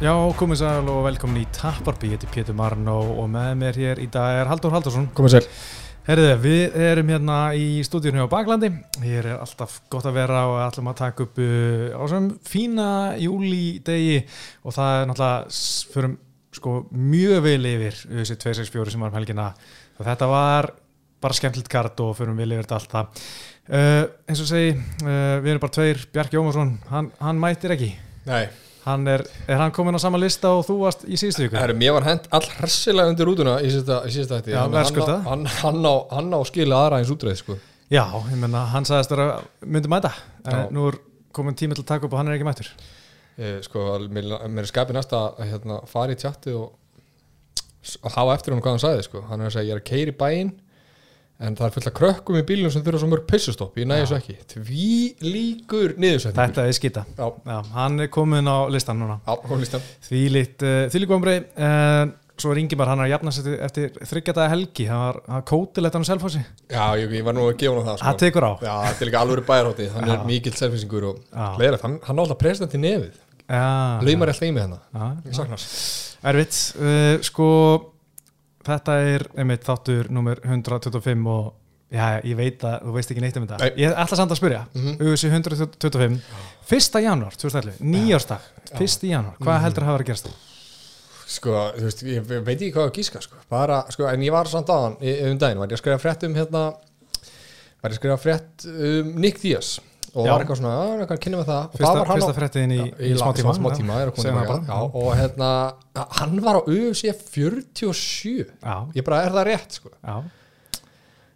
Já, komið sæl og velkomin í Tapparby, ég heiti Pétur Marno og með mér hér í dag er Haldur Haldursson. Komið sér. Herriði, við erum hérna í stúdíunni á Baklandi, hér er alltaf gott að vera og ætlum að taka upp uh, á þessum fína júlídegi og það er náttúrulega, förum sko mjög vel yfir þessi 264 sem var um helgina og þetta var bara skemmtilegt kart og förum vel yfir þetta allt það. Uh, eins og segi, uh, við erum bara tveir, Bjarki Ómarsson, hann, hann mætir ekki. Nei, Hann er, er hann komin á sama lista og þú varst í síðustu viku? Herru, mér var hent all hressilega undir rútuna í í síðasta hætti Já, verðskuldað. hann, hann, á, hann á skilja aðra eins útreið sko. Já, ég menna, hann sagðist að myndi mæta en nú er komin tími til að taka upp og hann er ekki mættur e, sko, mér, mér er skapið næsta að hérna, fara í tjatti og, og hafa eftir hún hvað hann sagði sko. hann er að segja ég er að keiri bæinn en það er fullt af krökkum í bílunum sem þurfa svo mörg pissustopp ég næði svo ekki. Því líkur niðursættingur Þetta er skita Já, Já, hann er komin á listan núna. Já, hún líst Því lít, uh, því lík ombrei en svo er Ingimar, hann er að jafna sér eftir þryggjadaða helgi, hann var, hann kótilegt hann á selfossi, Já, ég, ég var nú að gefa hann það sko. það tekur á. Já, þetta er líka alveg bæjarhátti hann er mikill selfisingur og Já. hlæðilegt, hann, hann á alltaf president í nefið. Já, laumar alltaf í mig hennar já, ég saknar Erfitt, uh, sko þetta er einmitt þáttur nummer 125 og já, ég veit að þú veist ekki neitt um þetta Nei. Ég ætla samt að spyrja, Mhm. USC 125 1. janúar 2011, nýjársdag 1. janúar, hvað Mhm. heldur að hafa að gerast? sko, þú veist, ég veit ekki hvað að gíska sko. bara, sko, en ég var samt hann um daginn, var ég að skrifa frétt um hérna var ég að skrifa frétt um Nick Díaz og Já. var eitthvað svona, að eitthvað kynna með það og Fyrsta, það var hann fyrsta frettiðin í, Já, í, smá tíma, smá tíma það já, og hérna, hann var á UFC 47 Já, ég bara, er það rétt sko já.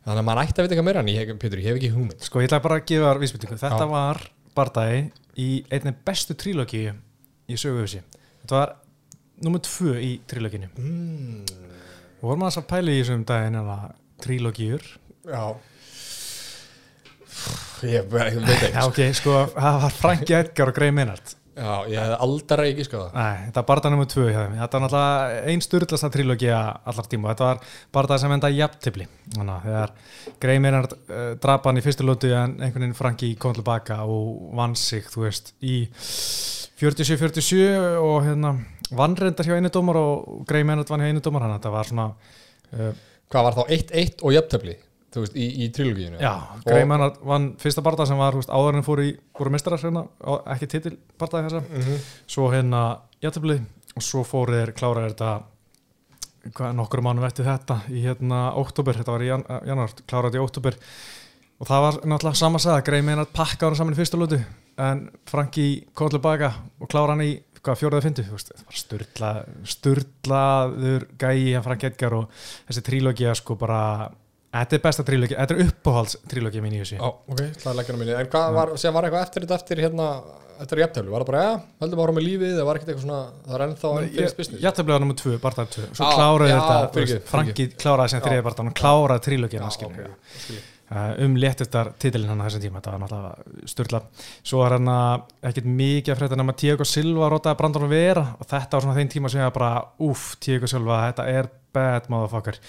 þannig að maður ætti að vita eitthvað meira en ég, Pétur, ég hef ekki hugmynd Sko, ég ætla bara að gefa þér vísbyttingu. Þetta Já. var bardagi í einni bestu trílógi í söguhúsi. Þetta var nummer tvö í trílóginu. mm, Og vorum að þess að pæla í þessum daginn eða trílógiur. já ég, veit ekki Já, sko. ok, sko, það var Franki Edgar og Grey Maynard. já, ég hef aldrei ekki sko það Nei, þetta var barða nummer tvö hjá þeim. Þetta var náttúrulega einn styrlasta trílógi allar tíma. og Þetta var barða sem enda jafntibli. Þannig að þegar Grey Maynard uh, drapa hann í fyrstu lótu en einhvern veginn Franki kom tilbaka og vann sig, þú veist, í 47-47 og hérna vannrendar hjá einu dómar og Grey Maynard vann hjá einu dómar að þetta var svona uh, hvað var þá 1-1 og jafntefli þú veist, í, í trilogíinu já, Grey Maynard vann fyrsta barða sem var, veist, áður en fóru í voru mestrar hérna, ekki titil barðaði þessa. Mm -hmm. svo hérna jættibli og svo fóru þeir klára þetta hvað, nokkur mánum eftir þetta í hérna óttúber, þetta var í jan, janúar kláraði í óttúber og það var náttúrulega sama að segja, Grey Maynard pakka hann saman í fyrsta lútu en Franki kom tilbaka og klára hann í hvað fjóraði fyndu, þetta var sturla sturlaður gæi hann Frank Edgar og þessi trílógia sko bara, þetta er besta trílógia þetta er uppáhalds trílógia mín í þessu. Já, ok, það er leggjarna minni. En hvað var, sem var eitthvað eftir þetta eftir hérna eftir jafntefli, var það bara, ja, höldum ára með lífið það var ekkert eitthvað svona, það er ennþá unfinished business? Jættibli var nummer 2, barðað 2 svo Já, kláraði já, þetta, fyrirgefðu, veist, Franki kláraði sem Já. þriði barðað hann kláraði trílógiana, Já, skilur. ok, skil ég. uh, um léttustar titilinn hann á þessum tíma þetta var náttúrulega styrla svo var hann ekkert mikið að frétta nema Tiago Silva rótaði Brandon Vera. Og þetta var svona þeim tíma sem ég bara uff, Tiago Silva, þetta er bad motherfucker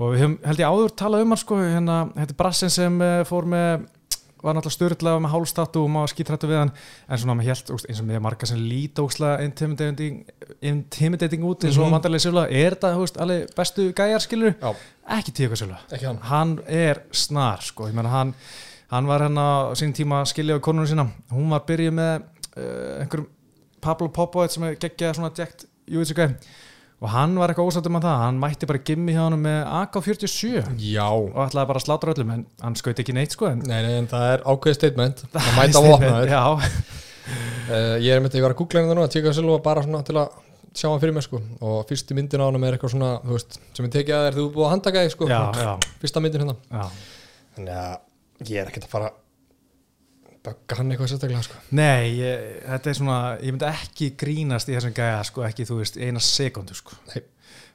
og við höfum held ég áður talað um hann sko, hérna, þetta er Brassin sem uh, fór með var náttúrulega styrla með hálstatu og maður skítrættu við hann. En svona maður held, eins og með marga sem líta ókslega intimidating, intimidating út eins og mm. -hmm. Silva, er þetta þú veist, alveg bestu gæjar skilur Já, ekki Tiago Silva ekki hann. Hann er snar sko, ég meina hann hann var hérna á sín tíma að skilja á konunum sína, hún var byrjuð með uh, einhverjum Pablo Popovic sem er geggjað svona djekt júitsuga og hann var eitthvað ósættum að það hann mætti bara gimmi hjá hann með AK-47 Já, og ætlaði bara að slátra öllum en hann skaut ekki neitt sko en nei, nei, en það er ákveðið statement. Það mæta á opnaður já, uh, Ég er myndið, ég var að googla hérna nú að Tíka Silva bara svona til að sjá hann fyrir mig sko. Og fyrstu myndin á hann er eitthvað svona, þú veist sem ég tekið að þér, þú búið að handtaka þig sko. Já, já, fyrsta myndin hérna. Já. Þannig að ég er ekkert að fara bögga hann eitthvað sérstaklega sko? Nei, ég, þetta er svona ég myndi ekki grínast í þessum gæja sko, ekki, þú veist, eina sekundu sko. Nei.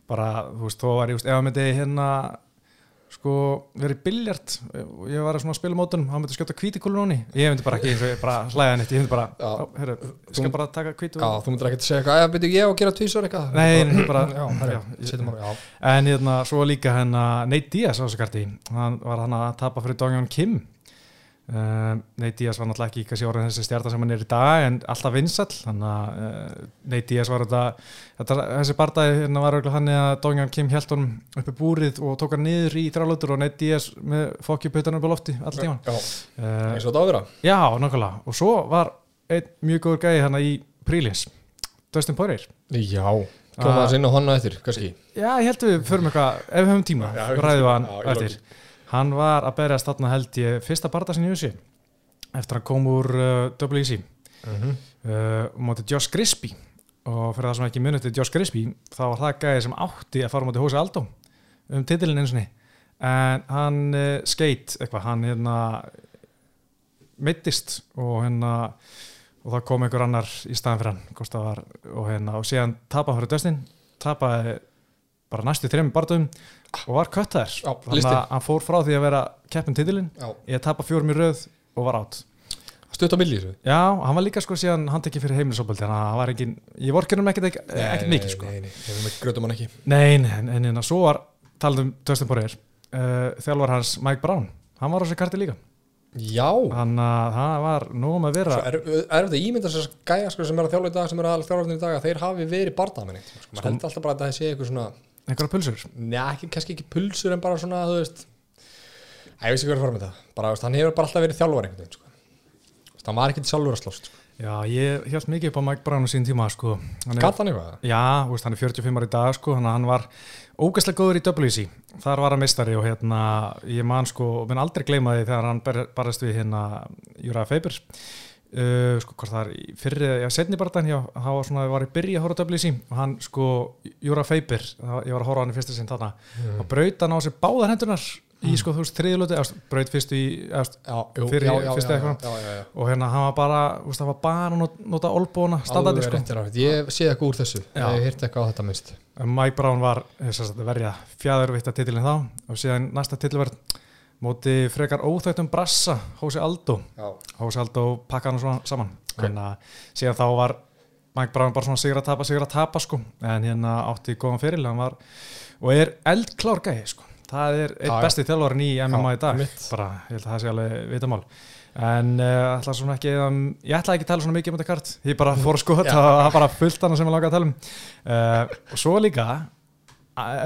bara, þú veist, þó var ég, veist, ef hann myndi hérna sko, verið biljart og ég var að spila mótunum, hann myndi skjóta kvítikulun ég myndi bara ekki, ég bara hlæða neitt ég myndi bara, Já. á, herru, ég skal bara taka kvítu Já, þú myndir ekkert að segja eitthvað, að byrju ég að gera tvísar eitthvað. Nei, nei, bara- Já, herri, já, setjum bara, en hérna, svo líka hérna Nate Diaz á þessu karti hann var hann að tapa fyrir Dongjon Kim uh, Nate Diaz var náttúrulega ekki kannski orðin þessi stjarta sem hann er í dag en alltaf vinsall þannig að uh, Nate Diaz var þetta, þetta þessi barndagi hérna var auðvitað þannig að Dongjan Kim held honum uppi búrið og tók hann niður í þrjálótur og Nate Diaz með fokki putanum upp á lofti alltaf tíman uh, eins og þetta áður að Já, nákvæmlega. Og svo var einn mjög góður gæði hérna í Prílis Dustin Poirier. Já, koma þess inn á honna eftir, kannski? Já, ég held að við förum eitthvað, ef við höfum tíma, Já, ræðum við hann eftir. Hann var að berjast þarna held ég fyrsta barða sinni í USA eftir að hann kom úr uh, WEC mm -hmm. uh, mótið Josh Grisby. Og fyrir það sem ekki munið til Josh Grisby þá var það gæði sem átti að fara mótið Hose Aldo um titilin eins og ni en hann uh, skeitt eitthvað, hann hérna mittist og hérna og það kom einhver annar í staðan fyrir hann var, og hérna og síðan tapaði fyrir Dustin tapaði bara næstu þrejum barðum og var köttaðir Já, þannig að hann fór frá því að vera keppin titilin Já, ég tapa fjórum í röð og var átt stutt á milli þessu Já, hann var líka sko síðan handtekki fyrir heimilisopaldi þannig að hann var ekki, ég vorkir um ekkert mikið sko. Nei, nei, nei, við grötum hann ekki. Nei, nei, en, svo var talað um Dustin Poirier uh, þjálfar hans Mike Brown. Hann var á þessu karti líka. Já, hann að það var nú um að vera er, er þetta ímynda þess að gæja sko, sem er að þjálfa í dag, sem er að þjálfa í dag þeir hafi verið barndamenni sko, maður eitthvað pulsur ekki, kannski ekki pulsur en bara svona, þú veist Æ, ég veist ekki hvað er að fara með það bara, veist, hann hefur bara alltaf verið þjálfar einhvern veginn sko. Hann var ekki sjálfur að slást sko. Já, ég held mikið upp á Mike Brown á sín tíma sko Gat hann eitthvað? Já, veist, hann er 45 ára í dag sko hann var ógæslega góður í WC þar var hann mistari og hérna ég man sko, minn aldrei gleyma því þegar hann barðist við hérna Júra Feibers uh, sko hvort það er fyrri, já, setni barðan já, það var svona, var í byrja að horfa WC og hann sko, Júra Feiber ég var að horfa hann í fyrsta sinn þarna. Og braut hann á sér báðar hendunar í sko, þú veist, þriðilötu, braut fyrst í eðst, Já, jú, Fyrir já, já, fyrsta eitthvað. og hérna hann var bara, veist, það var bara að not- nota olbóna standandi Alveg sko. Rafið. Ég sé eitthvað úr þessu. Ég hýrt eitthvað á þetta minnst. Mike Brown var að verja fjæðurvitta titilin þá. Og síðan næsta titilverð móti frekar óþægtum brassa Hósi Aldo. Já, Hósi Aldo pakka hann svona saman. Ok. en að síðan þá var Mike Brown bara svona sigur að tapa, sigur að tapa sko. En hérna átti góðan fyrir var og er eldklár gæði sko. Það er eitt Já, já. besti þjálfarin í MMA í dag. einmitt. bara, ég held að það sé alveg vitamál. En uh, ætla svona ekki um, ég ætla ekki að tala svona mikið um þetta kart. Ég bara fór og það var bara fullt annað sem ég langa að tala um. Uh, og svo líka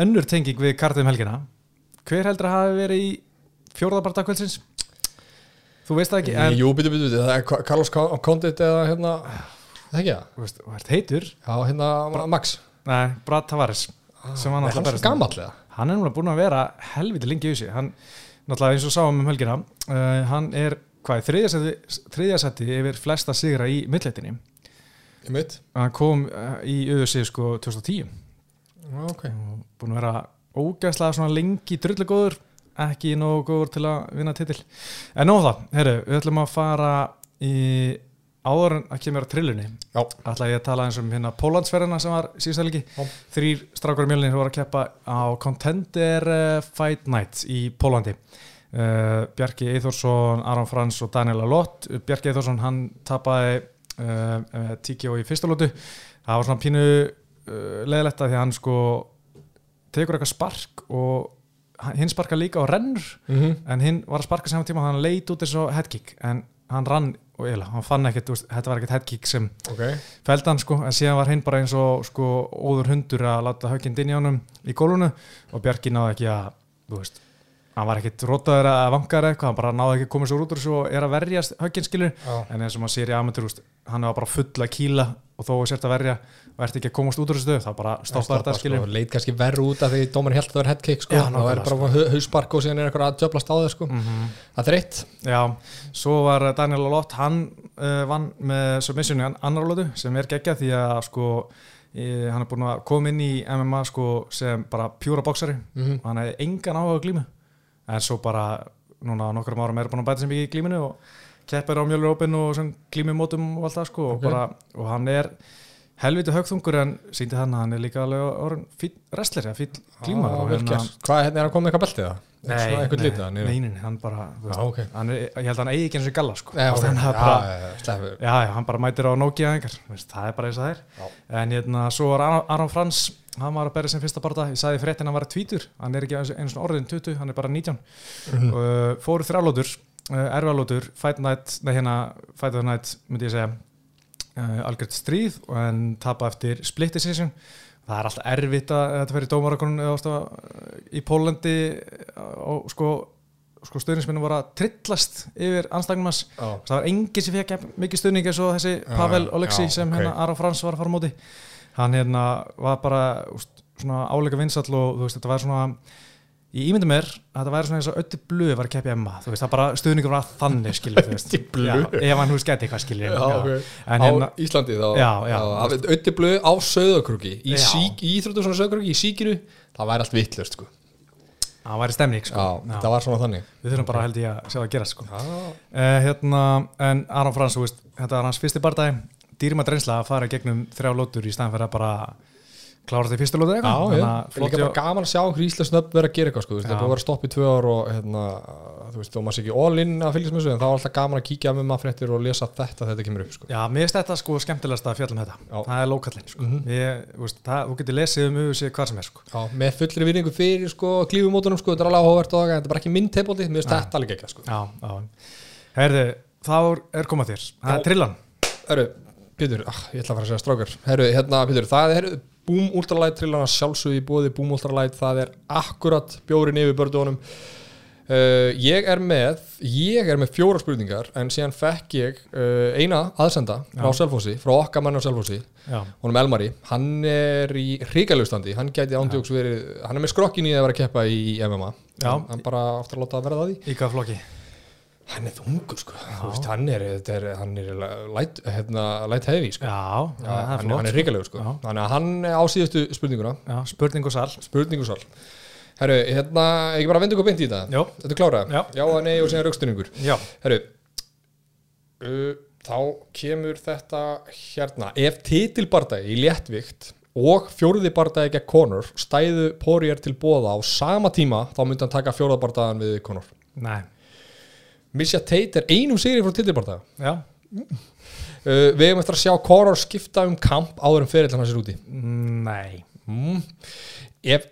önnur tenging við kartið um helgina. Hver heldur að hafi verið í fjórðabarta kvöldsins þú veist það ekki en Jú, byttu, byttu, það er Carlos Condit eða hérna Það ekki það? þú ert heitur. Já, hérna Max. Nei, Brad Tavares sem var Er náttúrulega hann berjast- svo gamall eða? hann er núna búin að vera helviti lengi í þessu. Hann, náttúrulega eins og sáum um helgina uh, hann er, hvað, þriðja þriðja seti yfir flesta sigra í milleitinni Ég mitt? Hann kom uh, í UFC sko 2010 Já, ok. Búin að vera ógæslega svona lengi drullu góður ekki nógu góður til að vinna titil. En nóg um herru, við ætlum að fara í áður en að kemur að trillunni ætla ég að tala eins um hérna Pólandsferðina sem var síðust helgi. Já. þrýr strákar í mjölnir voru að keppa á Contender uh, Fight Night í Pólandi uh, Bjarki Eithórsson, Aron Frans og Daniel Alott Bjarki Eithórsson hann tapaði uh, uh, TKO í fyrsta lótu það var svona pínu uh, leðilegt að því að hann sko tekur eitthvað spark og hinn sparka líka og rennur mm en hinn var að sparka saman tíma og hann leit út eins og headkick en hann rann og eiginlega, hann fann ekkert, veist, þetta var ekkert headkick sem ok. feldan sko, en síðan var hinn bara eins og sko óður hundur að láta högginn inn í honum í gólunu og Bjarki náði ekki að þú veist, hann var ekkit rótaður að vangar eitthvað, hann bara náði ekki að koma svo út úr þessu og er að verja högginn skilur Já, en eins og maður sér í veist, hann var bara full að kýla og þó að sért að verja og ert ekki að komast út úr þessu þá bara stoppa þetta skilur sko, Leit kannski verru út af því dómar held að það var headkick sko. Já, Það er bara sko. hauspark og síðan er eitthvað að djöblast á þau sko. Mm Það er eitt. Já, svo var Daniel Alott hann uh, vann með submissioni annar lótu sem er geggjað því að sko í, hann er búin að koma inn í MMA sko sem bara pjúra boksari mm -hmm. og hann hefði engan áhuga glímu en svo bara núna nokkrum árum er að bæta sem ekki í glíminu og keppir á mjölur og sem glímumótum og allt það sko Ok. og, bara, og hann er helviti högþungur en síndi hann að hann er líka alveg orðin eða fýll glíma ah, Hvað, hérna er hann komið eitthvað beltið það? Nei, nei, litið hann nei, nei, nei, hann bara veist, ok. hann er, ég held að hann eigi ekki eins og galla sko. Já, ok. Þannig að Já, bara, já, já, já, hann bara mætir á Nokia veist, það er bara eins og það er. En hérna, svo var Aron, Frans hann var að berja sem fyrsta barða, ég sagði fréttin hann var tvítur, hann er ekki eins og orðin 20, hann er bara 19 Mhm. og uh, fóru þrjálótur uh, erfiðalótur, Fight Night nei hérna, Fight Night myndi ég segja algjört stríð en tapa eftir split decision það er alltaf erfitt að þetta fyrir dómarakonun eða ástaf í Pólandi og sko, sko stöðnismennu voru að trillast yfir anslagnum hans Já. það var enginn sem fekk mikið stuðning eins og þessi Pavel Oleksi já, sem ok. hérna Aron Frans var að fara á móti hann hérna var bara úst, svona áleika vinsall og þú veist þetta var svona ég ímyndi mér að þetta væri svona eins og ötti blöð var að keppi Emma, þú veist það bara stuðningur var þannig skilur þú veist? Já, ef hann hús geti eitthvað skilur Já, ok. en á hérna, Íslandi þá Já, já. Ötti blöð á söðakrúki í, Já. sík, í Íþróttu svona söðakrúki í síkinu það væri allt vittlust sko. það væri stemning sko. Já, það var svona þannig við þurfum bara held ég að sjá það gerast sko. Já, uh, hérna, en Aron Frans þú veist, þetta var hans fyrsti bardagi dýrma dreynsla að fara gegnum þrjá lótur í staðan fyrir að bara klára þetta í fyrsta lótu já, eitthvað já. Þannig að er líka bara gaman að sjá einhver íslensk nöfn vera að gera eitthvað sko. það er búið að vera stopp í tvö ár og hérna, þú veist, og maður sé ekki all in að fylgjast með þessu en þá er alltaf gaman að kíkja með maður fréttir og lesa þetta þetta kemur upp sko. Já, mér finnst þetta sko skemmtilegast að fjalla um þetta Já. Það er lókallinn sko. Mhm. Ég, þú veist, það, Þú getur lesið um auðvitað hvað sem er sko. Já, með fullri virðingu fyrir sko, klífumótunum sko, þetta er alveg er bara ekki sko. Þá Það Pétur, ah, ég ætla að fara að segja strákar Herru, hérna, Pétur, það er Boom Ultralight trillana sjálfsög í bóði Boom Ultralight, það er akkurat bjórin yfir bördunum uh, Ég er með ég er með fjóra spurningar en síðan fekk ég uh, eina aðsenda frá Já. Selfossi, frá okkar mann á Selfossi. Honum Elmari, hann er í hrigalustandi, hann gæti ándjóks verið hann er með skrokkin í að vera að keppa í MMA hann, bara aftur að láta að verða það því. Í hvað flokki? Hann er þungur sko, veist, hann er, er hann er light, hérna, light heavy sko. Já, Já, hann, flott hann er ríkalegur sko. Já. þannig að hann á síðustu spurninguna. Já, spurning og sal. Spurningusal Herru, hérna, ekki bara vendu ykkur beint í þetta. Jó, Þetta er klára? Já. Já, nei og síðan raukstunningur já, Herru uh, Þá kemur þetta hérna. Ef titilbardagi í léttvikt og fjóruði bardagi gegn Conor stæðu Poirier til bóða á sama tíma þá myndi hann taka fjóruðabardagan við Conor nei Misha Tate er einum sigri frá titilbardaga. Já, uh, Við hefum eftir að sjá Conor skipta um kamp áður en fyrir hann sér úti. Nei. Mm. ef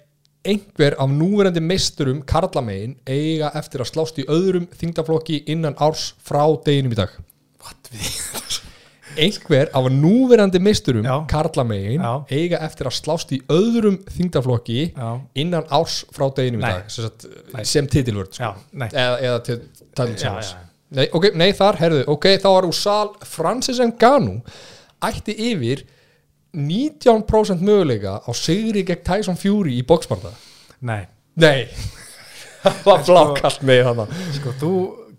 einhver af núverandi meisturum karlamegin eiga eftir að slást í öðrum þingdaflokki innan árs frá deginum í dag. Einhver af núverandi meisturum karlamegin eiga eftir að slást í öðrum þingdaflokki Já, innan árs frá deginum í dag. Sem, Nei. sem titilvörd sko. eða, eða til Tælinsjálfs já. Nei, ok, nei, þar, herðu, ok, þá var úr sal Francis Ngannou ætti yfir 19% möguleika á sigri gegn Tyson Fury í boxbarða Nei, Nei, það var blákalt með hana. sko, þú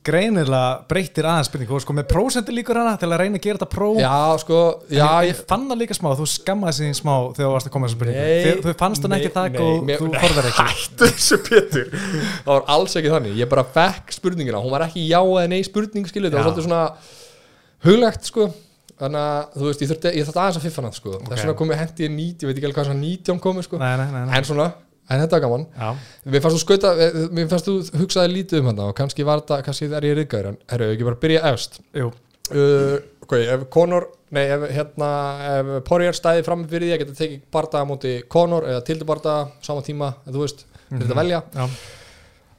greinilega breytir aðeins spurningu og sko með prósentu líkur hana til að reyna að gera þetta pró Já, sko, já, ég, ég fann það líka smá, þú skammaði sig smá þegar þú varst að koma þessu Þið- þú fannst hann ekki nei, og þú forðar ekki. Hættu þessu Pétur. Það var alls ekki þannig, ég bara fekk spurningina Hún var ekki já eða nei spurning, skilu Það var svolítið svona huglegt, sko. Þannig að, þú veist, ég þurfti, ég þurfti aðeins að fiffa hann, sko. Ok. Þess vegna komið hendi ég 90, ég veit ekki alveg hvað svona 19 komið, sko. Nei, nei, nei. En svona, en þetta var gaman. Já, Mér fannst þú skauta, eh, mér fannst þú hugsaði lítið um hann og kannski var þetta, kannski er ég riðgæður en herru, ekki bara byrja efst. Uh, ok, ef Conor nei, ef hérna, ef Poirier stæði fram fyrir því að geta tekið bardaga múti Conor eða tildu bardaga, sama tíma en þú veist, mm þetta velja já.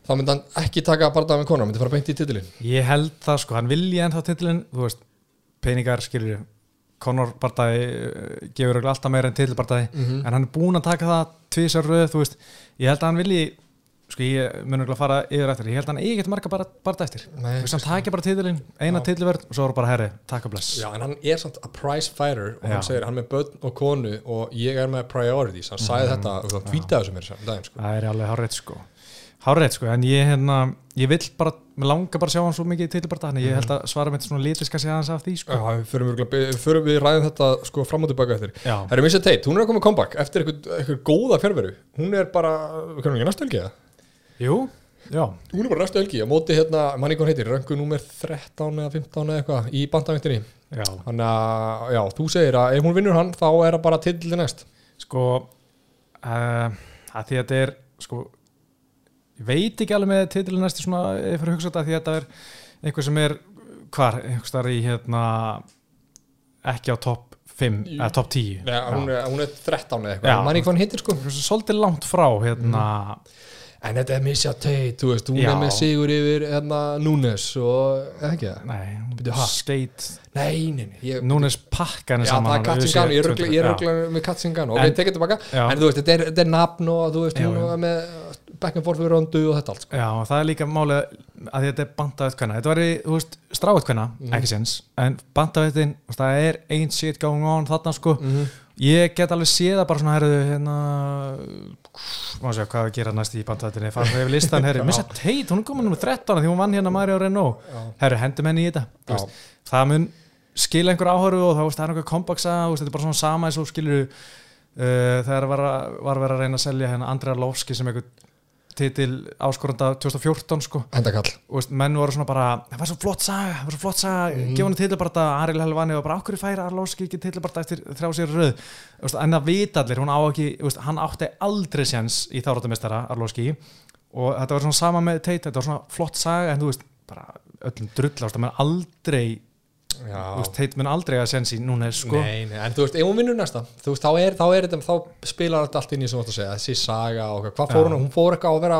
þá myndi hann ekki taka bardaga með Conor, myndi fara beint í titilin Ég held það sko, hann vilji ennþá titilin þú veist, peningar skilur Conor Bardagi uh, gefur alltaf meira en titilbardagi Mhm. en hann er búinn að taka það tvisar röð þú veist, ég held að hann vilji sko ég mun örugglega fara yfir eftir ég held að hann eigi ekkert marga bara, barda eftir. Þú veist, hann taki bara titilin, eina Já. titilverð og svo er bara herri, takk og bless. Já, en hann er samt a prize fighter og hann Já. segir, hann er með börn og konu og ég er með priorities, hann sagði þetta og hann þessu mér sem daginn, sko. Það er alveg hárreitt sko. Hárreitt sko, en ég hérna ég vill bara, mér langar bara að sjá hann svo mikið í titilbarda þannig ég held að svara mitt svona lítiska sé aðeins af því sko. Já, örugglega- við ræðum þetta sko fram og tilbaka eftir. Já, Það er Missa Tate, hún er að koma comeback eftir eitthvað, góða fjárveru Hún er bara, hvernig ekki næstu helgi eða? jú, já. Hún er bara næstu helgi, á móti hérna, manni hvað heitir, röngu númer 13 eða 15 eða eitthvað í bandavættinni Já, Þannig að, já, þú segir að ef hún vinnur hann þá er það bara til næst. Sko uh, að því að þetta er sko ég veit ekki alveg með titilin næstu svona ef ég fyrir að hugsa þetta því að þetta er einhver sem er hvar, einhver starf í hérna ekki á topp 5 Í- eða topp 10 Nei, hún, er, hún er 13 eða Já. eitthvað, manni hvað hann heitir sko svolítið langt frá hérna en þetta er Misha Tate, þú veist, hún Já. er með sigur yfir hérna, Núnes og eða ekki það? Nei, Bíddu, ha? Skate Nei, nei, nei ég, Núnes pakka henni Já, saman það er á Katsingano, ég er ruggla- ég 20, ruggla með Katsingano ok, En- tekið tilbaka, Já. en þú veist, þetta er, er nafn og þú veist, Já, hún já. er með back and forth við röndu og þetta allt sko. Já, það er líka málið að þetta er bandaðið hvenna Þetta var í, þú veist, stráið hvenna, Mhm. ekki séns En bandaðiðin, það er ain't shit going on þarna sko Mhm. Ég get alveg séð það bara svona, herðu, hérna Má sjá hvað við gera næst í bandaðiðinni Fara við yfir listan, herru, Missa Tate, hún er komin nummer 13 Því hún vann hérna Mario Renault. Herru, hendum henni í þetta Það mun skila einhver áhöru og það, er einhver kompaksa Þetta er bara svona sama eins og skilur uh, Þegar var, að- var verið að reyna að selja hérna Andrea Lovski sem einhver titil áskoranda 2014 sko. Endakall. Og menn voru svona bara það var svo flott saga, það var svo flott saga. Mm. gefa hann titilbarta, Ariel Helvani og bara okkur færi Arlóski ekki titilbarta eftir þrjá sér röð? En það vita allir, hún á ekki hann átti aldrei séns í þáratumestara Arlóski. Og þetta var svona sama með Tate, þetta var svona flott saga en þú veist, bara öllum drull ást að menn aldrei, Tate mun aldrei að séns í núna sko, Nei, nei, en þú veist, ef hún vinnur næsta þú veist, þá er, þá er þetta, þá spilar þetta allt inn í sem þú átt að segja, þessi saga og hvað, fór hún, hún fór eitthvað að vera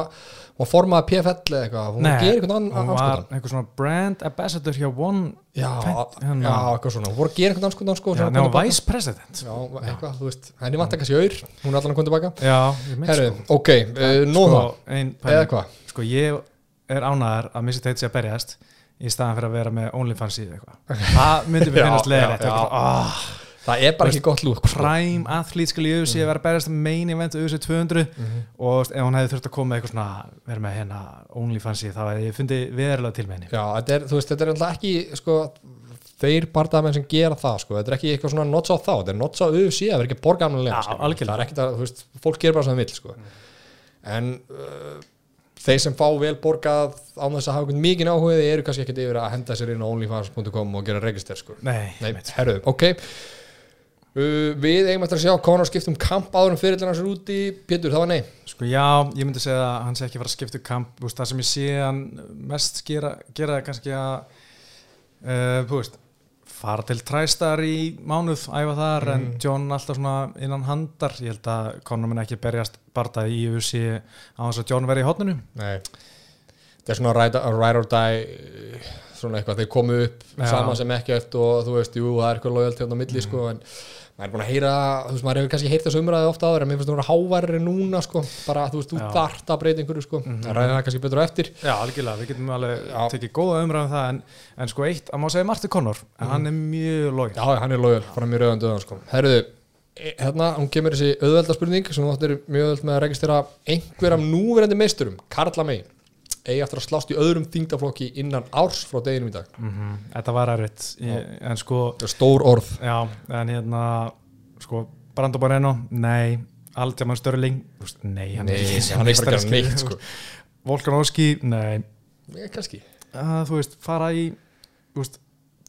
hún formaði PFL eða eitthvað, hún gerir eitthvað annan hún var einhver svona brand ambassador hjá One já, hérna. já, eitthvað svona, hún að gera eitthvað anskotan sko, já, kom tilbaka. vice president já, eitthvað, þú veist, henni vant kannski auður hún er allan að koma tilbaka. Já, Herru, sko. ok, uh, nóða, sko, eða hvað sko ég er ánæðar að Missy Tate sé að berjast í staðan fyrir að vera með OnlyFans í eitthvað það myndi mér finnast já. oh, það er bara ekki gott lúk sko. prime athlete skal í UFC að vera berjast með main event UFC 200 Mhm. og þú veist, ef hún hefði þurft að koma eitthvað svona vera með hérna OnlyFans í þá hefði ég fundið veðurlega til með henni já, er, þú veist, þetta er alltaf ekki sko, þeir bardamenn sem gera það sko, þetta er ekki eitthvað svona notts á þá þetta er notts á UFC, það verður ekki algjörlega. það er ekki það, þú veist, fólk gerir bara sem það vill sko. en uh, þeir sem fá vel borgað án þess að hafa mikið áhuga þeir eru kannski ekkert yfir að henda sér inn á onlyfans.com og gera register sko. nei, Nei, herruðum, ok. Uh, Við eigum eftir að sjá Conor skiptum kamp áður um fyrirlina sér úti. Pétur, það var nei. Sko já, ég myndi segja að hann sé ekki fara að skipta um kamp, veist, það sem ég sé hann mest gera, gera er kannski að uh, þú veist fara til træstar í mánuð æfa þar en Mhm. John alltaf svona innan handar. Ég held að Conor mun ekki berjast bardaði í UFC á þess að John verði í hotninu Nei. Það er svona ride, ride or die svona eitthvað, þeir komu upp Já. saman sem ekkert og þú veist, jú, það er eitthvað lojalt hérna á milli, sko, en maður er búin að heyra, þú veist, maður hefur kannski heyrt þessu umræði ofta áður, en mér finnst það að vera háværri núna, sko, bara, þú veist, þú þart að breyta einhverju, sko, það ræðir það kannski betur á eftir. Já, algjörlega, við getum alveg Já. tekið góða umræðum það en, en sko eitt, að má segja Marti Conor en hann er mjög lóg Já, hann er lojal, fram í rauðan döðan, sko. Herruðu, e- hérna, hún kemur þessi auðvelda spurning sem þú áttir mjög auðveld með að eigi eftir að slást í öðrum þingdaflokki innan árs frá deginum í dag. Þetta var erfitt. Ég, en sko, stór orð. Já, en hérna sko, Brando Moreno nei, Aldjaman Störling nei, hann Nei, er hann er ekki að neitt, sko. Volkanovski, nei. Ég, kannski. Að, þú veist, fara í þú veist,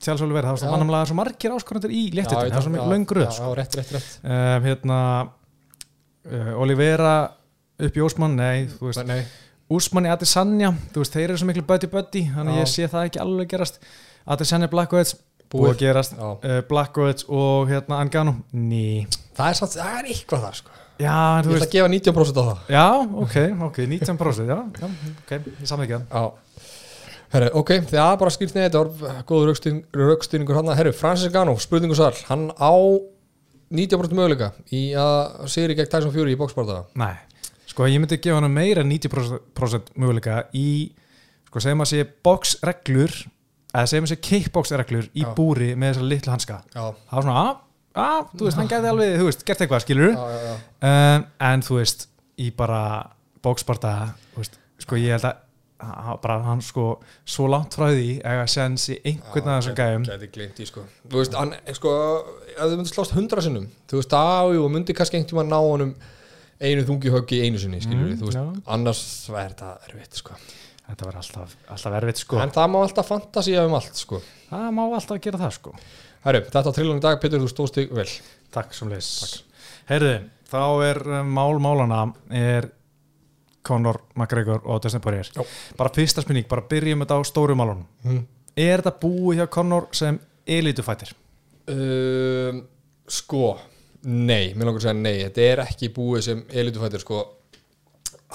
sjálfsölu verið, það var mannamlega svo margir áskorandur í ég það er svo mikið löngur Já, já, rétt, rétt, rétt. Um, hérna uh, Olivera upp í Ósmann, nei, þú veist. Nei, Úsmann í Adesanya, þú veist, þeir eru svo miklu buddy-buddy, þannig að ég sé það ekki alveg gerast. Adesanya Blackwood Búið. að gerast. Uh, Blackwood og hérna Angano, ný. Það er, satt, það er eitthvað það, sko. Já, Ég ætla veist, að gefa 90% á það. Já, ok, ok 19% já, já, ok, ég samþykja það. Já. Herru, ok, það er bara skýrt neði, þetta var góður raukstýringur hann Herru, Francis Gano, spurningu svar. Hann á 90% möguleika í að sigri gegn Tyson Fury í bókspartaða nei, sko ég myndi gefa hann meira en 90% möguleika í, sko segjum að sé boxreglur, eða segjum að sé kickboxreglur í Já. búri með þessar litlu hanska. Já, það var svona, að, að, þú veist, hann gæti alveg, þú veist, gert eitthvað, skilur já, já, já. um, en þú veist í bara bóksparta veist, sko ég held að bara hann sko svo langt frá því eiga sens í einhvern af þessum gæjum. Gæti gleymt í sko. Þú veist, hann, sko, ef þau myndir slást hundra sinnum Þú veist, á, jú, myndi kannski einhvern tíma ná honum einu þungi höggi einu sinni, skilur Mm, þú veist, já. annars er þetta erfitt, sko. Þetta var alltaf, alltaf erfitt sko. En það má alltaf fantasía um allt, sko. Það má alltaf gera það sko. Herru, þetta var trillan í dag, Petur, þú stóðst þig vel. Takk sem leys heyrði, þá er um, mál málana er Conor McGregor og Dustin Poirier. Já. bara fyrsta spurning, bara byrjum þetta á stóru málunum. Mm. er þetta búið hjá Conor sem elitufættir? um, Sko Nei, mér langar að segja nei. Þetta er ekki búið sem elitufættir sko.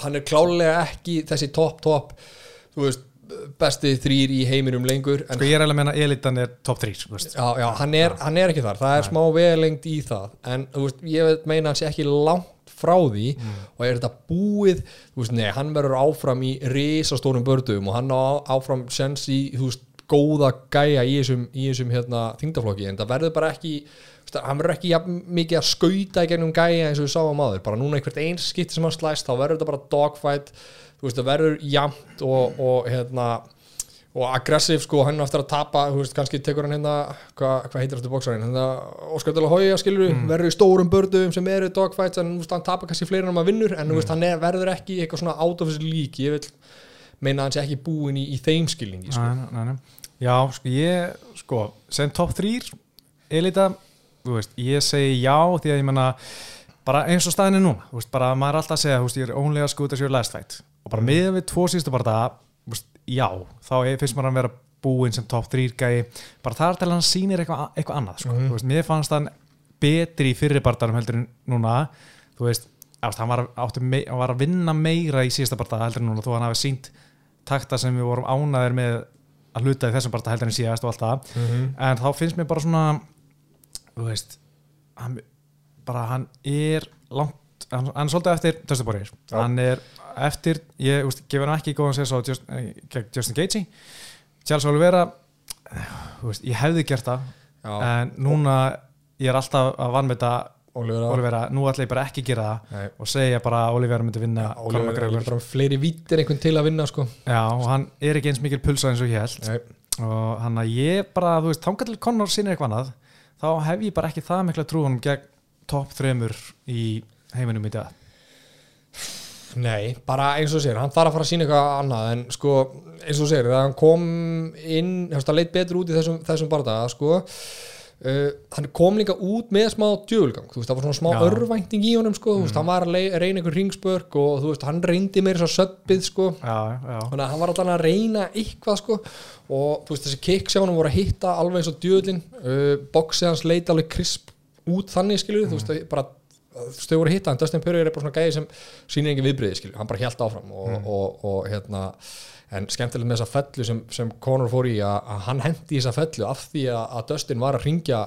Hann er klálega ekki þessi topp, topp þú veist, besti þrýr í heiminum lengur en Sko ég er eiginlega að menna elitan er top 3 þú veist. Já, já, hann er, hann er ekki þar, það er smá veðlengt í það, en þú veist, ég meina hans ekki langt frá því og er þetta búið, þú veist, nei, hann verður áfram í risastórum bördum og hann á áfram sens í, þú veist, góða gæja í þessum, í þessum hérna, þingdaflokki, en það verður bara ekki hann verður ekki jafn mikið að skauta í gennum gæja eins og við sáum áður, bara núna einhvert eins skipti sem hann slæst, þá verður þetta bara dogfight, það verður jamt og, og hérna og aggressiv sko, hann er aftur að tapa þú veist, kannski tekur hann hérna hvað hva heitir þetta bóksarinn, hérna Óskar Dela Hója skilur, mm. verður í stórum bördum sem eru dogfights, en veist, hann tapar kannski fleiri en hann vinnur, en þú veist, hann er, verður ekki eitthvað svona out of his league, ég vil meina að hann sé ekki búin í, í þeim skilningi sko. Já, sko ég sko, sem top 3 elita, þú veist, ég segi já því að ég menna bara eins og staðin er núna, þú veist, bara maður er alltaf að segja þú veist, ég er as your last fight. Og bara miðan við tvo síðustu bara það þú veist, já, þá finnst maður að vera búinn sem top 3 gæi, bara þar til hann sýnir eitthvað eitthva annað, sko, þú veist, mér fannst hann betri í fyrri barndarum heldur en núna, þú veist, hann, var, átti, mei, hann var að vinna meira í síðasta barndag heldur en núna, þó hann hafi sínt takta sem við vorum ánaðir með að hluta í þessum barndag heldur en síðast og allt það. En þá finnst mér bara svona þú veist hann, bara hann er langt hann, hann er svolítið eftir Já. hann er eftir, ég veist, gefur hann ekki góðan sér svo Just, gegn Justin Gaethje. Charles Oliveira veist, ég hefði gert það Já, en núna ég er alltaf að vanmeta Oliver Oliveira, nú ætla ég bara ekki að gera það Nei. og segja bara að Oliveira myndi vinna Conor Oliver er bara fleiri vítir einhvern til að vinna sko. Já, og hann er ekki eins mikil pulsa eins og ég held Nei. og hann að ég bara, þú veist, þangað til Conor sinni eitthvað annað, þá hef ég bara ekki það mikla trú honum gegn topp þremur í heiminum í dag. Nei, bara eins og segir, hann þarf að fara að sína eitthvað annað en sko, eins og segir, þegar hann kom inn, þú veist, það leit betur út í þessum, þessum bardaga, sko uh, hann kom líka út með smá djöfulgang, þú veist, það var svona smá Já. örvænting í honum, sko, þú veist, hann var að reyna einhver ringspörk og þú veist, hann reyndi meira svo söppið, sko. Þannig að hann var alltaf að reyna eitthvað sko. Og þú veist þessi kicks hjá hann voru að hitta alveg eins og djöðlin uh, boxið hans leiti alveg krisp út þannig skilur þú veist að bara þau voru að hitta en Dustin Poirier er bara svona gæði sem sýnir engin viðbriði skilur, hann bara held áfram og, og, og, hérna en skemmtilegt með þessa fellu sem, sem Conor fór í að, að hann hendi í þessa fellu af því að, að Dustin var að ringja